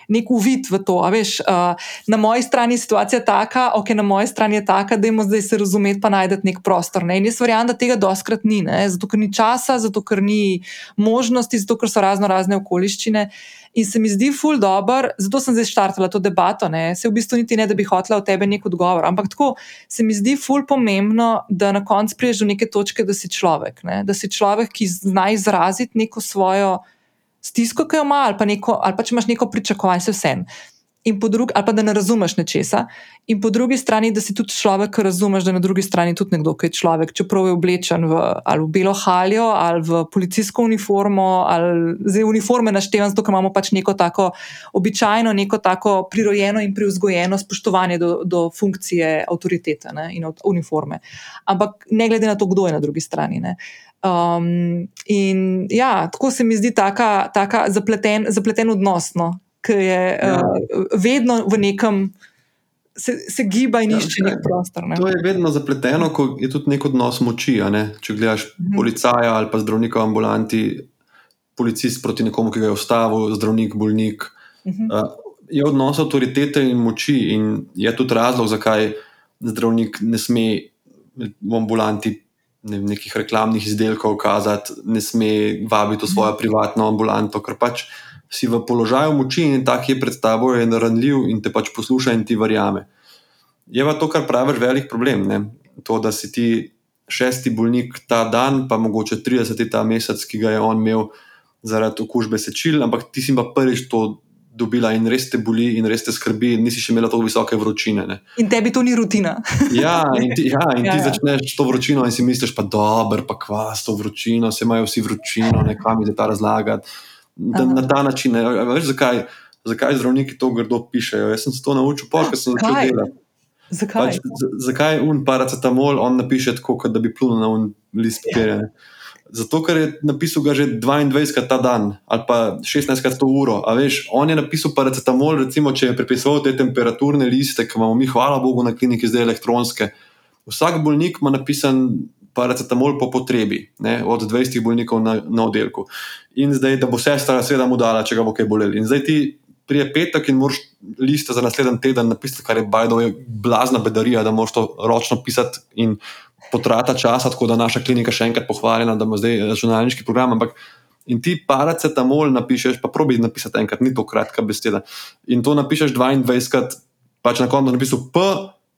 nek uvid v to. Veš, uh, na moji strani je situacija taka, ok, na moji strani je taka, da imamo zdaj se razumeti, pa najdete nek prostor. Ne? In jaz verjamem, da tega doskrat ni, ne? zato ker ni časa, zato ker ni možnosti, zato ker so razno razne okoliščine. In se mi zdi ful dobr, zato sem zdaj štartala to debato. Ne? Se v bistvu niti ne, da bi hotela od tebe nek odgovor, ampak tako se mi zdi ful pomembno, da na koncu priješ do neke točke, da si človek. Ne? Da si človek, ki zna izraziti neko svojo stisko, ki jo ima, ali pa, neko, ali pa če imaš neko pričakovanje, se vse drugi, ali pa da ne razumeš nečesa. In po drugi strani, da si tudi človek, ki razumeš, da je na drugi strani tudi nekdo, ki je človek, čeprav je oblečen v, v belo haljo, ali v policijsko uniformo, ali zdaj uniforme naštevam, zato imamo pač neko tako običajno, neko tako prirojeno in privzgojeno spoštovanje do, do funkcije avtoritete ne, in uniforme. Ampak ne glede na to, kdo je na drugi strani. Ne. Um, in ja, tako se mi zdi taka, taka zapleten, zapleten odnos. No ki je ja. uh, vedno v nekem, se, se giba in ja, išče nek prostor. Ne? To je vedno zapleteno, ko je tudi nek odnos moči. Ne? Če gledaš mhm. policaja ali pa zdravnika v ambulanti, policist proti nekomu, ki ga je ustavil, zdravnik, bolnik. Mhm. Uh, je odnos avtoritete in moči, in je tudi razlog, zakaj zdravnik ne sme v ambulanti. Ne, nekih reklamnih izdelkov kazati, ne sme vabiti v svojo mhm. privatno ambulanto, ker pač si v položaju moči in tak je pred tabo, je naranljiv in te pač posluša in ti verjame. Je pa to, kar praviš, velik problem. Ne? To, da si ti šesti bolnik ta dan, pa mogoče 30 ta mesec, ki ga je on imel zaradi okužbe sečil, ampak ti si pa prvič to dobila in res te boli in res te skrbi, in nisi še imela tako visoke vročine. Ne? In tebi to ni rutina. ja, in ti, ja, in ti ja, ja. začneš to vročino in si misliš, pa dobro, pa kva s to vročino, se imajo vsi vročino, nekam je ta razlagati da, na ta način. Veš, zakaj, zakaj zdravniki to grdo pišejo? Jaz sem se to naučil, ker sem začel delati. Zakaj? Pač, zakaj un paracetamol on napiše tako, da bi plunil na un list papirja? Zato, ker je napisal ga že 22krat ta dan ali pa 16krat to uro. A veš, on je napisal paracetamol, recimo, če je prepisoval te temperaturne liste, ki imamo mi, hvala Bogu, na kliniki zdaj elektronske. Vsak bolnik ima napisan paracetamol po potrebi, ne, od 20 bolnikov na, na oddelku. In zdaj, da bo sestra, seveda, mu dala, če ga bo kaj bolelo. In zdaj ti prije petek in moraš liste za naslednji teden napisati, kar je bajdo, je blazna bedarija, da moraš to ročno pisati in potrata časa, tako da naša klinika še enkrat pohvaljena, da ima zdaj računalniški program. Ampak in ti paracetamol napišeš, pa probi napisati enkrat, ni to kratka beseda. In to napišeš 22krat, pač na koncu napisal P,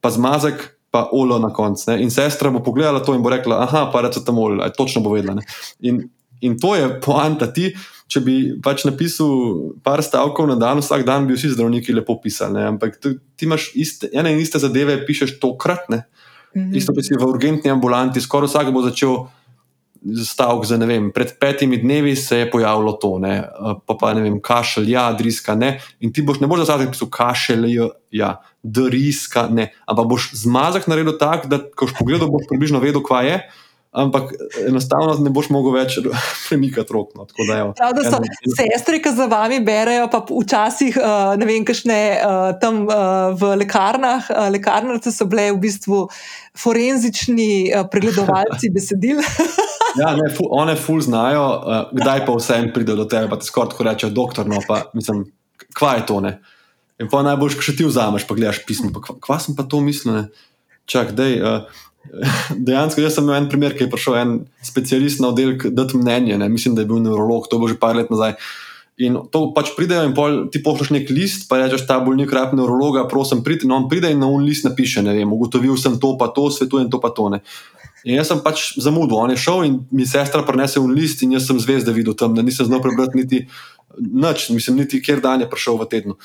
pa zmazek pa olo na koncu. In sestra bo pogledala to in bo rekla: Ah, pa reče tam olo, točno bo vedela. In, in to je poanta ti. Če bi pač napisal par stavkov na dan, vsak dan bi vsi zdravniki lepo pisali. Ne? Ampak ti, imaš iste, ene in iste zadeve, pišeš tokrat. Mm -hmm. Isto, če si v urgentni ambulanti, skoraj vsak bo začel stavek za ne vem. Pred petimi dnevi se je pojavilo to, ne? pa pa ne vem, kašelj, ja, driska. Ne? In ti boš ne boš za zadnji pisal kašelj, ja, driska, ne. Ampak boš zmazek naredil tako, da ko boš pogledal, boš približno vedel, kva je. Ampak enostavno ne boš mogel več premikati rok. No. Prav, da so en, sestre, ki za vami berejo, pa včasih uh, ne vem, kakšne uh, tam uh, v lekarnah. Lekarnice so bile v bistvu forenzični pregledovalci besedil. Ja, ne, fu, one ful znajo, kdaj pa vse en pride do tebe, pa ti skoraj tako reče, doktor, no pa mislim, kva je to ne. In pa najboljš, ko še ti vzameš, pa gledaš pismo, pa kva, kva sem pa to mislil, ne. Čak, dej, uh, dejansko jaz sem imel en primer, ki je prišel en specialist na oddelek dati mnenje, ne. mislim, da je bil neurolog, to bo že par let nazaj. In to pač pridejo, in pol, ti pošleš nek list, pa rečeš, ta bolnik rab neurologa, prosim, pridi. No, on pride in na un list napiše, ne vem, ugotovil sem to, pa to, svetujem to, pa to. Ne. In jaz sem pač zamudil, on je šel in mi sestra prenese un list, in jaz sem zvezde videl tam, da nisem znal prebrati niti noč, mislim, niti kjer dan je prišel v tednu.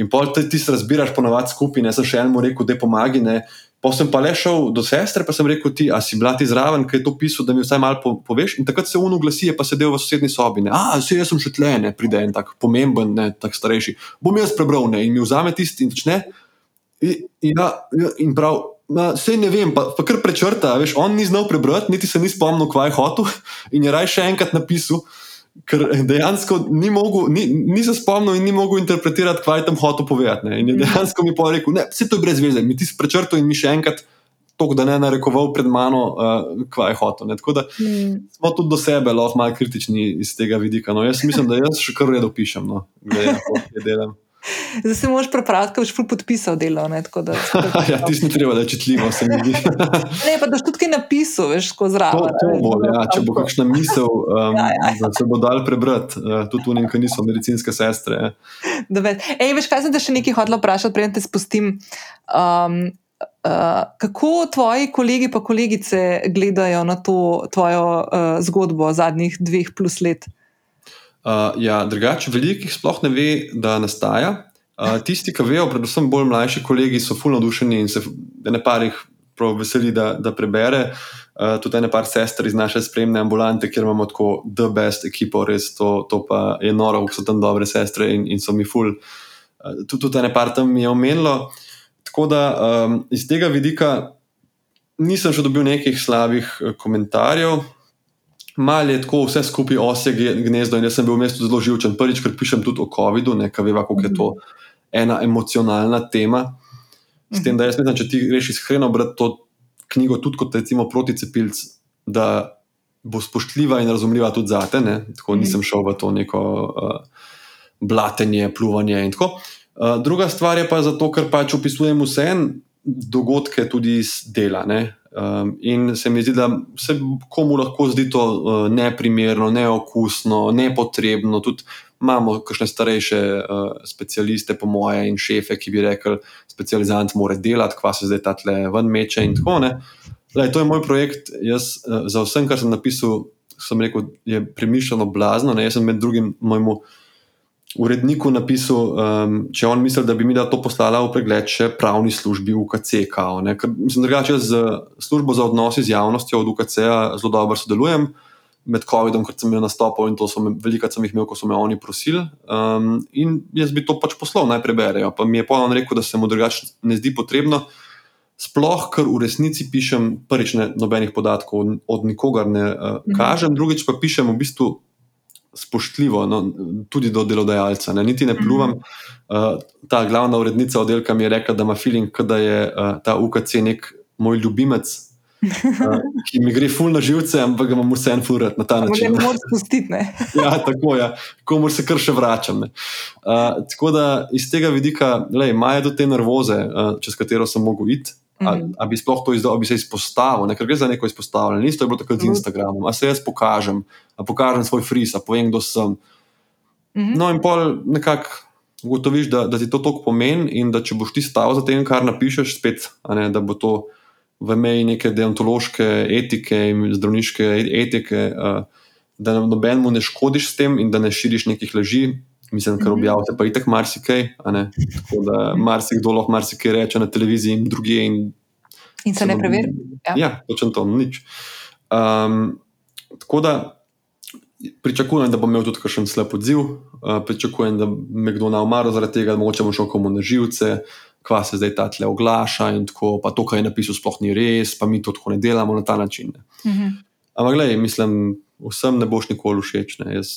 In pol ti, ti se razbiraš ponovadi skupaj, jaz sem še enemu rekel, da pomagi. Ne. Pa sem pa le šel do sestre, pa sem rekel, ti, a si bila ti zraven, ki je to pisal, da mi vsaj malo po, poveš. In takrat se uno glasi, pa sedel v sosednji sobi. Ne. A, se jaz sem še tle, ne pride en tak pomemben, ne tak starejši. Bom jaz prebral ne. in mi vzame tisti in začne. In, ja, ja, in prav, Vse ne vem, pa, pa kar prečrta. Veš, on ni znal prebrati, niti se ni spomnil, kaj je hotel. In je raj še enkrat napisal, ker dejansko ni, mogel, ni, ni se spomnil in ni mogel interpretirati, kaj tam hotel povedati. Ne. In je mhm. dejansko mi pa rekel, da vse to je brez veze, mi ti si prečrtal in mi še enkrat. To, da ne narekoval pred mano, uh, kaj je hotel. Ne. Tako da mm. smo tudi do sebe lahko malo kritični iz tega vidika. No. Jaz mislim, da jaz še kar redo pišem, no, glede na to, kaj delam. Zdaj se moraš prepraviti, ker boš ful podpisal delo. Ne, tako da, tako, ja, ti si treba, da čitljivo, se mi zdi. ne, pa da si tudi kaj napisal, veš, skozi To, zraven. to ne, bo, da ja, če bo kakšna misel, um, Ja, ja, da se bo dal prebrati, uh, tudi unim, ki niso medicinske sestre. ja. Da ve- Ej, veš, kaj sem te še nekaj hodila vprašati, preden te spustim. Um, uh, kako tvoji kolegi in kolegice gledajo na to tvojo uh, zgodbo zadnjih dveh plus let? Uh, ja, drugače, veliko jih sploh ne ve, da nastaja. Uh, tisti, ki vejo, predvsem bolj mlajši kolegi, so fulno navdušeni in se ne par jih prav veseli, da, da prebere. Uh, tudi ene par sester iz naše spremne ambulante, kjer imamo tako the best ekipo, res to, to pa je noro, kako so tam dobre sestre in, in so mi ful. Uh, tudi, tudi ene par tam mi je omenilo. Tako da um, iz tega vidika nisem še dobil nekih slabih komentarjev. Mal je tako vse skupaj osje gnezdo in jaz sem bil v mestu zelo živčen. Prvič, ker pišem tudi o COVID-u, ne kaj veva, kako je to ena emocionalna tema. S tem, da jaz mislim, če ti greš iskreno brati to knjigo, tudi kot recimo proticepilc, da bo spoštljiva in razumljiva tudi zate. Ne? Tako nisem šel v to neko uh, blatenje, pljuvanje in tako. Uh, druga stvar je pa zato, ker pač opisujem vse dogodke tudi iz dela. Ne? Um, in se mi zdi, da se komu lahko zdi to uh, neprimerno, neokusno, nepotrebno. Tudi imamo kakšne starejše uh, specialiste, po moje, in šefe, ki bi rekli, specializant mora delati, kva se zdaj ta tle ven meče in tako naprej. Lej, to je moj projekt. Jaz, uh, za vsem, kar sem napisal, sem rekel, je premišljeno blazno. Ne? Jaz sem med drugim mojemu uredniku napisal, um, če on misli, da bi mi da to poslala v pregled še pravni službi UKC. Kao, ne? Ker sem drugače z službo za odnose z javnostjo od UKC-ja zelo dobro sodelujem. Med COVID-om, ker sem bil nastopil in to so me, veliko sem jih imel, ko so me oni prosili. Um, in jaz bi to pač poslal, naj preberejo. Pa mi je pa on rekel, da se mu drugače ne zdi potrebno. Sploh, ker v resnici pišem, prvič, ne, nobenih podatkov od, od nikogar ne uh, Mhm. kažem, drugič pa pišem v bistvu spoštljivo, no, tudi do delodajalca. Ne, niti ne pljuvam. Uh, ta glavna urednica oddelka mi je rekla, da ima feeling, da je uh, ta UKC nek moj ljubimec, uh, ki mi gre ful na živce, ampak ga imam vse en furat na ta način. ne moreš spustiti. Ne? ja, tako je, ja. komu se kar še vračam. ne. Uh, tako da iz tega vidika, lej, imajo tudi te nervoze, uh, čez katero sem mogel iti. A, Mhm. a bi sploh to izdal, a bi se izpostavil, ne? ker gre za neko izpostavljanje. Isto je bilo tako z. Instagramom. A se jaz pokažem, a pokažem svoj fris, a povem, kdo sem. Mhm. No, in pol nekako ugotoviš, da, da ti to toliko pomeni, in da če boš ti stal za tem, kar napišeš, spet, ne, da bo to v meji neke deontološke etike in zdravniške e- etike, uh, da nobenemu ne škodiš s tem in da ne širiš nekih laži. Mislim, ker Mhm. objavite pa itek marsikaj, a ne. Tako da marsikdo lahko marsikaj reče na televiziji in drugje. In In se ne preveri. Ja. Ja, točno to, nič. Um, tako da pričakujem, da bom imel tudi kakšen slab odziv, uh, pričakujem, da me kdo na omaro zaradi tega, da mogoče bom šel komu na živce, kva se zdaj ta tle oglaša in tako, pa to, kar je napisal, sploh ni res, pa mi to tako ne delamo na ta način. Ne. Mhm. Ampak, gledaj, mislim, vsem ne boš nikoli všeč. Ne. Jaz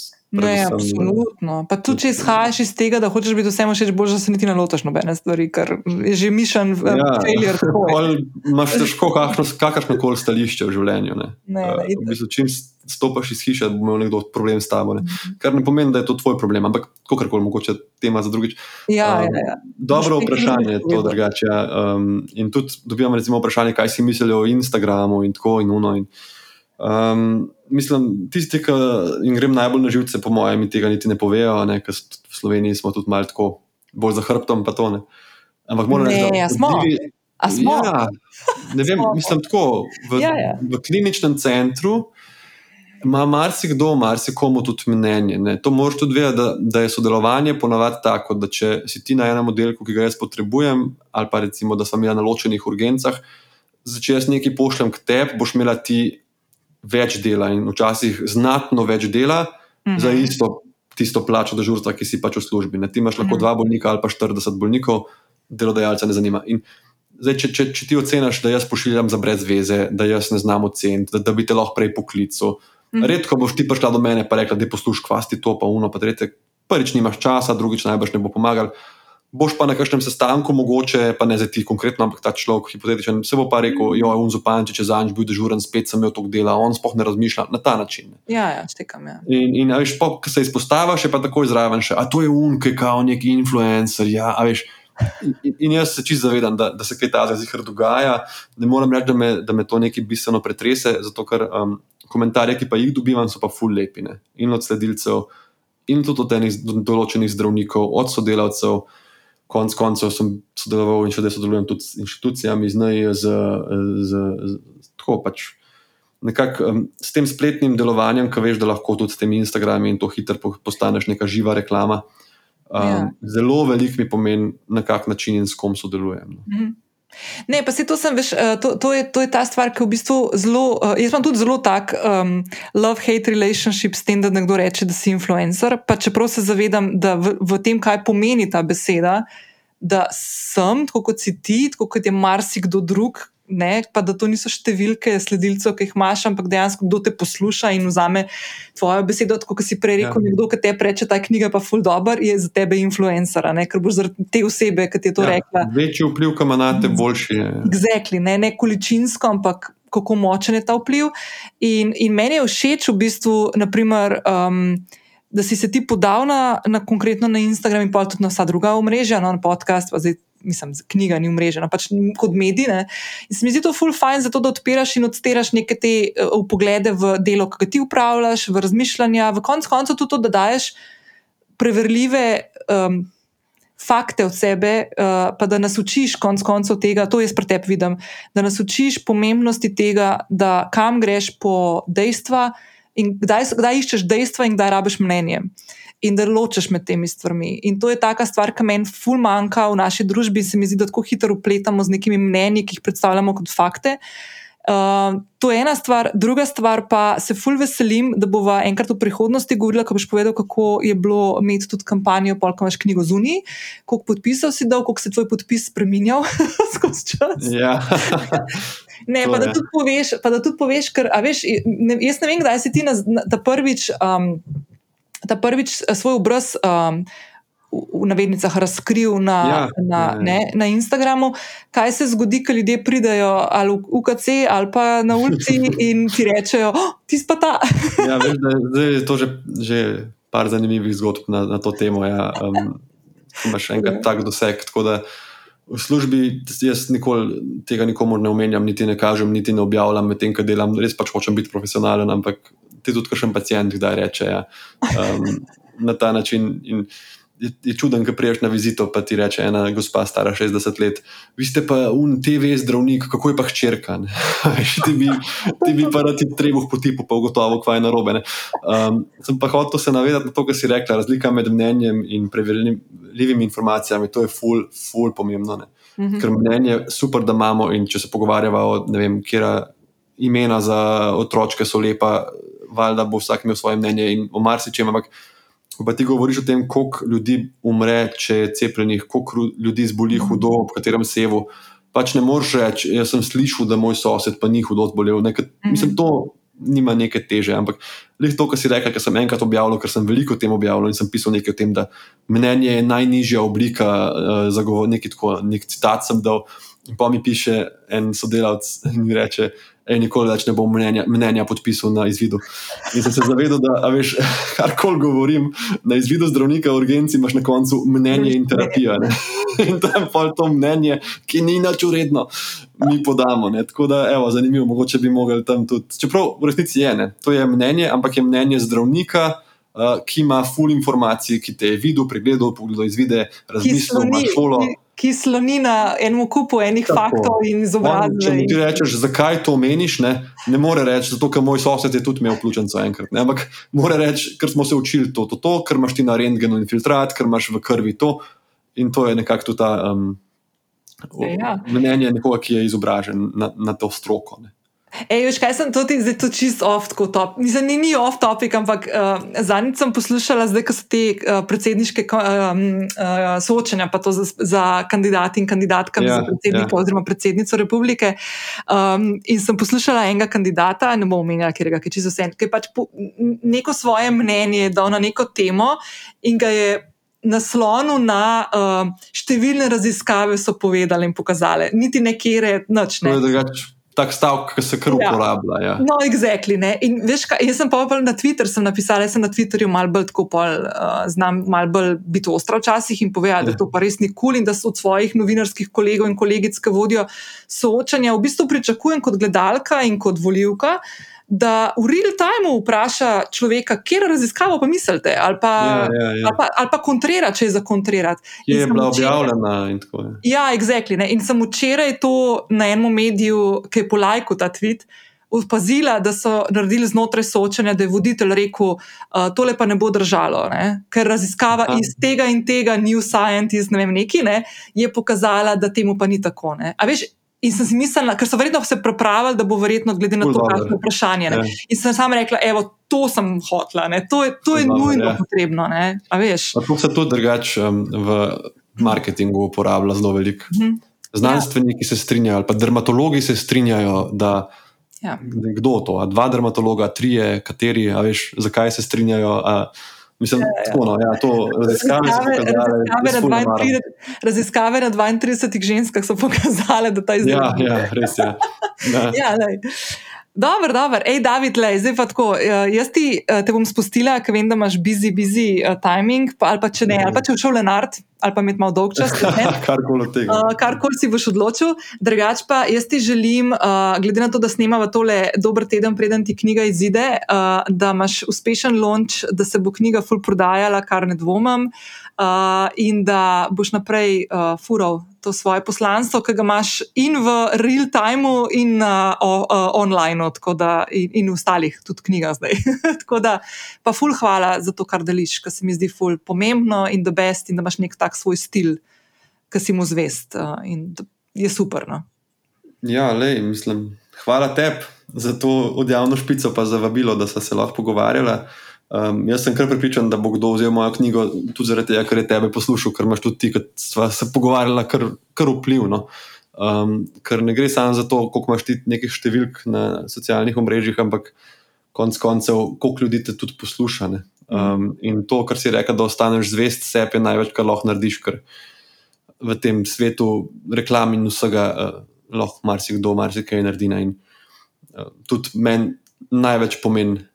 Ne, absolutno. Pa tudi, če izhajaš iz tega, da hočeš biti vsem všeč, da se niti ne lotiš nobene stvari, ker je že mišljen v Ja, failure. imaš težko kakršno koli stališče v življenju. Ne. Ne, Uh, v bistvu, čim stopiš iz hiše, bo imel nekdo problem s tabo. Ne. Mhm. Kar ne pomeni, da je to tvoj problem, ampak kako koli, mogoče tema za drugič. Ja, Um, ja, ja. Dobro Boš vprašanje je to drugače. Ja. Um, in tudi dobivam recimo vprašanje, kaj si mislijo o Instagramu in tako in uno. In, um, mislim, tisti, ki jim grem najbolj na živce, po mojem, mi tega niti ne povejo, ker v Sloveniji smo tudi malo tako, bolj za hrbtom, pa to ne. Ampak moram reči, da ja, smo. odzivi- A smo? Ja, ne vem, Smo. mislim tako. V, Ja, ja. v kliničnem centru ima marsikdo, marsikomu tudi mnenje. Ne. To moraš tudi vedeti, da, da je sodelovanje ponavadi tako, da če si ti na enem oddelku, ki ga jaz potrebujem, ali pa recimo, da sem jaz na ločenih urgencah, zdaj, če jaz nekaj pošljem k tebi, boš imela ti več dela in včasih znatno več dela Mhm. za isto, tisto plačo dežurstva, ki si pač v službi. Ne. Ti imaš lahko Mhm. dva bolnika ali pa 40 bolnikov, delodajalca ne zanima. In Zdaj, če, če, če ti oceniš, da jaz pošiljam za brez veze, da jaz ne znam oceniti, da, da bi te lahko prej poklical. Mhm. Redko boš ti prišla do mene in rekla, da poslušaj, kvasti to, pa uno, pa tretje. Prvič nimaš časa, drugič najbrž ne bo pomagal. Boš pa na kakšnem sestanku, mogoče pa ne za ti konkretno, ampak ta človek, hipotetičen, se bo pa rekel, jo, on zupan, če za nič bil dežuren, spet sem imel to dela, on sploh ne razmišlja na ta način. Ne. Ja, ja, stekam. Ja. In, in veš, pa, ko se izpostaviš, je pa tako izraven še, a to je un, ki je kao neki influencer. Ja, a veš. In, in jaz se čisto zavedam, da, da se kaj takega zihar dogaja. Ne morem reči, da me, da me to nekaj bistveno pretrese, zato ker um, komentarje, ki pa jih dobivam, so pa full lepine. In od sledilcev, in tudi od enih določenih zdravnikov, od sodelavcev konc koncev sem sodeloval in še zdaj sodelujem tudi s inštitucijami, z NEJ, z, z, z, tako pač. Nekak, um, s tem spletnim delovanjem, ki veš, da lahko tudi s temi Instagrami in to hitro postaneš neka živa reklama. Um, ja. Zelo veliko mi pomeni, na kak način in s kom sodelujem. No. Mhm. Ne, pa se to sem, veš, uh, to, to, je, to je ta stvar, ki v bistvu zelo. Uh, jaz imam tudi zelo tak um, love-hate relationship s tem, da nekdo reče, da si influencer. Pa čeprav se zavedam, da v, v tem, kaj pomeni ta beseda, da sem, tako kot si ti, tako kot je marsikdo drug, ne, pa da to niso številke sledilcev, ki jih imaš, ampak dejansko kdo te posluša in vzame tvojo besedo. Tako kot si prej rekel, ja. nekdo, ki te reče, ta knjiga pa ful dobr, je za tebe influencer, ne, ker boš zaradi te osebe, ki ti je to ja, rekla. Večji vpliv, kam na te boljši. Exactly, ne, ne količinsko, ampak. Kako močen je ta vpliv. In, in meni je všeč, v bistvu, naprimer, um, da si se ti podal na, na konkretno na Instagram in pa tudi na vsa druga omrežja, no, na podcast, pa zdaj mislim, knjiga ni umrežena, pač kot medij. Ne. In se mi zdi to full fine, zato da odpiraš in odstiraš neke te uh, poglede v delo, ki ga ti upravljaš, v razmišljanja, v koncu koncev tudi to, da daješ preverljive. Um, Fakte od sebe, uh, pa da nas učiš, konc koncev tega, to jaz pri tebi vidim, da nas učiš pomembnosti tega, da kam greš po dejstva in kdaj, kdaj iščeš dejstva in kdaj rabiš mnenje. In da ločeš med temi stvarmi. In to je taka stvar, ki meni ful manjka v naši družbi, se mi zdi, da tako hitro upletamo z nekimi mnenji, ki jih predstavljamo kot fakte. Uh, to je ena stvar, druga stvar pa se ful veselim, da bova enkrat v prihodnosti govorila, ko boš povedal, kako je bilo imeti tudi kampanjo, polk imaš knjigo zunaj, koliko podpisov si dal, koliko se tvoj podpis spremenjal skozi čas. Ja. ne, pa da, poveš, pa da tudi poveš, ker veš, ne, jaz ne vem, kdaj si ti na, na, prvič. Um, ta prvič eh, svoj obraz. Um, V navednicah razkril na, ja, na, ja, ja. Ne, na Instagramu, kaj se zgodi, ko ljudje pridejo ali v UKC ali pa na ulici in ti rečejo, oh, ti pa ta. ja, veš, da, da je to že, že par zanimivih zgodb na, na to temo. Ja. Um, imaš enkrat tak doseg. V službi jaz nikoli tega nikomor ne omenjam, niti ne kažem, niti ne objavljam, medtem ko delam. Res pač hočem biti profesionalen, ampak ti tudi kakšen pacijent kdaj reče ja. um, na ta način. In je, je čuden, ko priješ na vizito, pa ti reče ena gospa, stara 60 let, vi ste pa un TV zdravnik, kako je pa hčerka. ti, bi, ti bi pa rad treba po tipu, pa ugotovo, kaj je narobe. Um, sem pa hotel se navedati na to, kar si rekla, razlika med mnenjem in preverljivimi informacijami, to je ful, ful pomembno. Ne? Mhm. Ker mnenje je super, da imamo, in če se pogovarjava o tem, kje imena za otroke so lepa, valjda bo vsak imel svoje mnenje in o marsičem. Ampak, ko pa ti govoriš o tem, koliko ljudi umre, če je cepljenih, koliko ljudi zboli hudo, v katerem sevu, pač ne moreš reči, jaz sem slišal, da moj sosed pa ni hudo zbolel. Nekaj, mhm. mislim, to nima neke teže. Ampak le to, kar si rekel, ker sem enkrat objavil, ker sem veliko o tem objavil in sem pisal nekaj o tem, da mnenje je najnižja oblika uh, zagovornika, nek citat sem dal. In pa mi piše en sodelavec in mi reče, Ej, nikoli več ne bom mnenja, mnenja podpisal na izvidu. In sem se zavedal, da veš, karkoli govorim, na izvidu zdravnika v urgenci imaš na koncu mnenje in terapijo. Ne? In tam pa to mnenje, ki ni nič uredno, mi podamo. Ne? Tako da, evo, zanimivo, mogoče bi mogli tam tudi. Čeprav v resnici je ne, to je mnenje, ampak je mnenje zdravnika. Uh, ki ima full informacij, ki te je videl, pregledal, pogledal izvide, razmislil, ima šolo. Ki, ki sloni na enem kupu enih Tako. faktov in izobrazbe. Če ti rečeš, zakaj to meniš, ne, ne more reči, zato ker moj sosed je tudi imel vključen za enkrat. Ne, ampak mora reči, ker smo se učili to, to, to, ker imaš ti na rentgenu infiltrat, ker imaš v krvi to. In to je nekako ta um, ja. mnenje nekoga, ki je izobražen na, na to stroko. Ne. Ej, veš, kaj sem to ti zdaj čist off top? Mislim, ni, ni off topic, ampak uh, zadnjič sem poslušala, zdaj, ko so te uh, predsedniške uh, uh, soočenja, pa to za, za kandidati in kandidatkami ja, za predsednika ja. oziroma predsednico republike. Um, in sem poslušala enega kandidata, ne bom omenjala, ker je čisto vse, ki je pač po, neko svoje mnenje dal na neko temo in ga je naslonu na uh, številne raziskave so povedali in pokazali, niti nekere, noč ne. To je drugače. Tak stavek, ki se kar Ja. uporablja. Ja. No, exactly. Ne? In veš, kaj, jaz sem pa pol na Twitter sem napisala, jaz sem na Twitterju malo bolj tako, pol, uh, znam malo bolj biti ostra včasih in povedati, da Ja. to pa res ni kul cool in da so od svojih novinarskih kolegov in kolegic, ki vodijo soočanja, v bistvu pričakujem kot gledalka in kot voljivka. Da v real timeu vpraša človeka, kje raziskavo pa mislite, ali pa, Ja, ja, ja. ali pa, ali pa kontrira, če je za kontrirati. Je sem bila včeraj- objavljena in tako je. Ja, exactly. Ne? In sem včeraj to na enem mediju, ki je polajko ta tweet, opazila, da so naredili znotraj soočanja, da je voditelj rekel, uh, tole pa ne bo držalo, ne? ker raziskava Aha. iz tega in tega, New Scientist, ne vem, neki, ne, je pokazala, da temu pa ni tako. Ne? A veš, In sem si mislila, ker so verjetno se pripravili, da bo verjetno glede na Ful to, kakšno vprašanje. Ne? Ja. In sem sama rekla, evo, to sem hotla, ne? to je, to je dobro, nujno ja. potrebno. Ne? A veš? Pa To se tudi drugače um, v marketingu uporablja zelo veliko. Mhm. Znanstveniki se strinjajo, ali pa dermatologi se strinjajo, da Ja. kdo to, a dva dermatologa, trije, kateri, a veš, zakaj se strinjajo. A, mislim, ja, ja. Tako, no, ja, to raziskave Raziskave, pokazale, raziskave, na ful ne maram. 32, raziskave na 32 ženskah so pokazale, da ta izdelek. Ja, ja, res je. Ja. ja lej. Dobro, dobro. Ej, David, lej, zdaj pa tako. eh, Jaz ti eh, te bom spustila, ker vem, da imaš busy, busy uh, timing, pa, ali pa če ne, ali pa če v šel Lenart, ali pa imeti malo dolg čas. Karkoli od tega. Uh, Karkoli si boš odločil. Drugač pa jaz ti želim, uh, glede na to, da snemamo tole dober teden, preden ti knjiga izide, uh, da imaš uspešen launch, da se bo knjiga full prodajala, kar ne dvomim, uh, in da boš naprej uh, fural to svoje poslanstvo, ki ga imaš in v real timeu, in uh, uh, online, da in, in v ostalih tudi knjigah zdaj. tako da pa full hvala za to, kar deliš, ker se mi zdi full pomembno in the best, in da imaš nek tak svoj stil ki si mu zvest. Uh, in je super. No? Ja, lej, mislim, hvala tebi za to odjavno špico, pa za vabilo, da smo se lahko pogovarjali. Um, jaz sem kar pripričan, da bo kdo vzel mojo knjigo tudi zaradi tega, ker je tebe poslušal, ker imaš tudi ti, ki sva se pogovarjala, kar, kar vplivno. Um, ker ne gre samo za to, koliko imaš ti nekih številk na socialnih omrežjih, ampak konec koncev, koliko ljudi te tudi posluša. ne. Um, in to, kar si rekel, da ostaneš zvest sebi, je največ, kar lahko narediš, ker v tem svetu reklam in vsega uh, lahko marsikdo, marsikaj naredi. In, uh, tudi meni največ pomeni,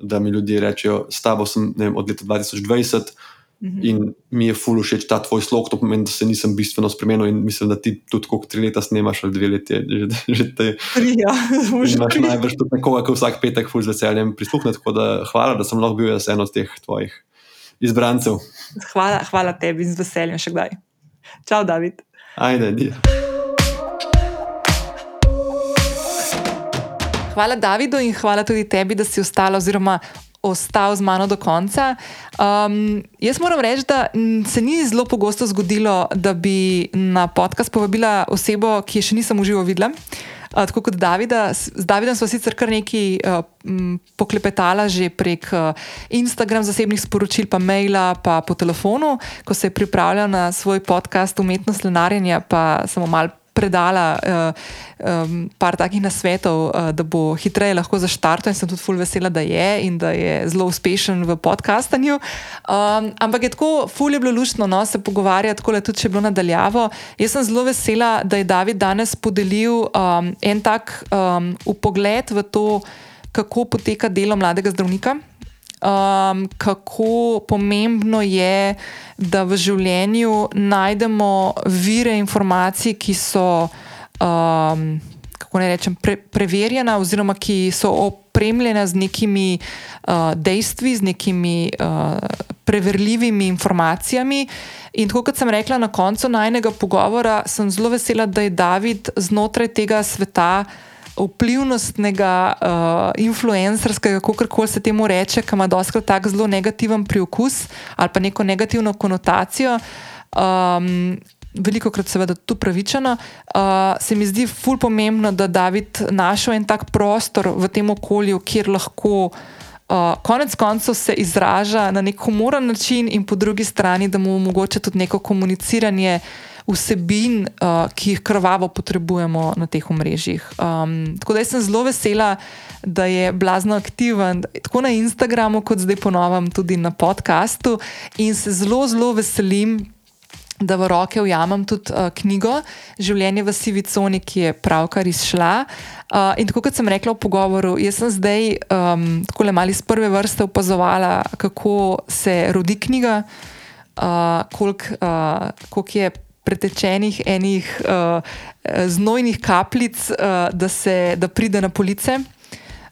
da mi ljudje rečejo, s tabo sem vem, od leta 2020 Mhm. in mi je ful všeč ta tvoj slog, to pomeni, da se nisem bistveno spremenil in mislim, da ti tudi koliko tri leta snemaš ali dve leti, že, že te. Ja, že imaš tri. najbrž tudi nekoga, ki vsak petek ful z veseljem prisluhne. Tako da hvala, da sem lahko bil jaz en od teh tvojih izbrancev. hvala, hvala tebi in z veseljem še kdaj. Čau, David. Ajde, di. Hvala Davidu in hvala tudi tebi, da si ostala oziroma ostal z mano do konca. Um, jaz moram reči, da se ni zelo pogosto zgodilo, da bi na podcast povabila osebo, ki je še nisem uživo videla. Uh, tako kot Davida, z Davidom smo sicer kar nekaj uh, m, poklepetala že prek uh, Instagram zasebnih sporočil, pa maila, pa po telefonu, ko se je pripravljal na svoj podcast Umetnost lenarjenja, pa sem mu mal predala uh, um, par takih nasvetov, uh, da bo hitreje lahko zaštartal, in sem tudi ful vesela, da je in da je zelo uspešen v podkastanju. Um, ampak je tako, ful je bilo luštno no, se pogovarjati, tako tudi če je bilo nadaljavo. Jaz sem zelo vesela, da je David danes podelil um, en tak um, upogled v to, kako poteka delo mladega zdravnika um, kako pomembno je, da v življenju najdemo vire informacij, ki so, um, kako naj rečem, pre, preverjena, oziroma ki so opremljena z nekimi uh, dejstvi, z nekimi uh, preverljivimi informacijami. In tako kot sem rekla na koncu najnega pogovora, sem zelo vesela, da je David znotraj tega sveta vplivnostnega, uh, influencerskega, kako koli se temu reče, ki ima doskrat tak zelo negativen priokus ali pa neko negativno konotacijo. Um, Veliko krat, seveda, tudi pravičeno. Uh, se mi zdi ful pomembno, da David našel en tak prostor v tem okolju, kjer lahko uh, konec koncev se izraža na nek humoren način, in po drugi strani, da mu omogoča tudi neko komuniciranje vsebin, uh, ki jih krvavo potrebujemo na teh omrežjih. Um, tako da sem zelo vesela, da je blazno aktiven tako na Instagramu, kot zdaj ponovim tudi na podkastu, in se zelo, zelo veselim. Da v roke ujamem tudi uh, knjigo Življenje v sivi coni, ki je pravkar izšla. Uh, in tako kot sem rekla v pogovoru, jaz sem zdaj um, tako le mali iz prve vrste opazovala, kako se rodi knjiga, uh, koliko uh, kolik je pretečenih enih uh, znojnih kapljic, uh, da, se, da pride na police.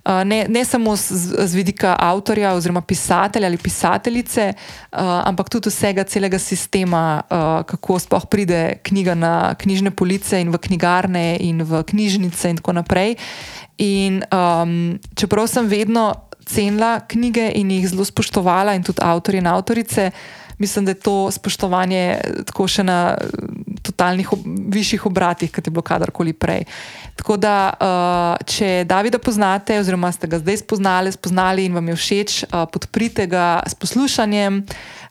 Uh, ne, ne samo z, z vidika avtorja oziroma pisatelja ali pisateljice, uh, ampak tudi vsega celega sistema, uh, kako sploh pride knjiga na knjižne police in v knjigarne in v knjižnice in tako naprej. In, um, čeprav sem vedno cenila knjige in jih zelo spoštovala, in tudi avtorje in avtorice, mislim, da je to spoštovanje tako še na totalnih ob, višjih obratih, kot je bilo kadarkoli prej. Tako da, uh, če Davida poznate, oziroma ste ga zdaj spoznali, spoznali in vam je všeč, uh, podprite ga s poslušanjem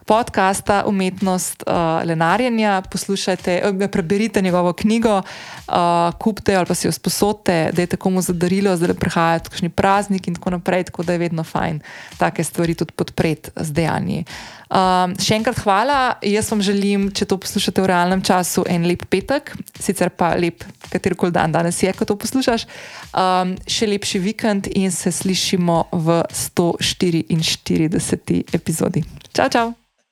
podcasta Umetnost uh, Lenarjenja, poslušajte, uh, preberite njegovo knjigo, uh, kupite ali pa si jo sposodite, da je tako mu zadarilo, zdaj prihaja kakšni praznik in tako naprej. Tako da je vedno fajn take stvari tudi podpreti z dejanji. Um, še enkrat hvala. Jaz vam želim, če to poslušate v realnem času, en lep petek, sicer pa lep katerkoli dan danes je, ko to poslušaš. Um, še lepši vikend in se slišimo v 144. epizodi. Čau, čau!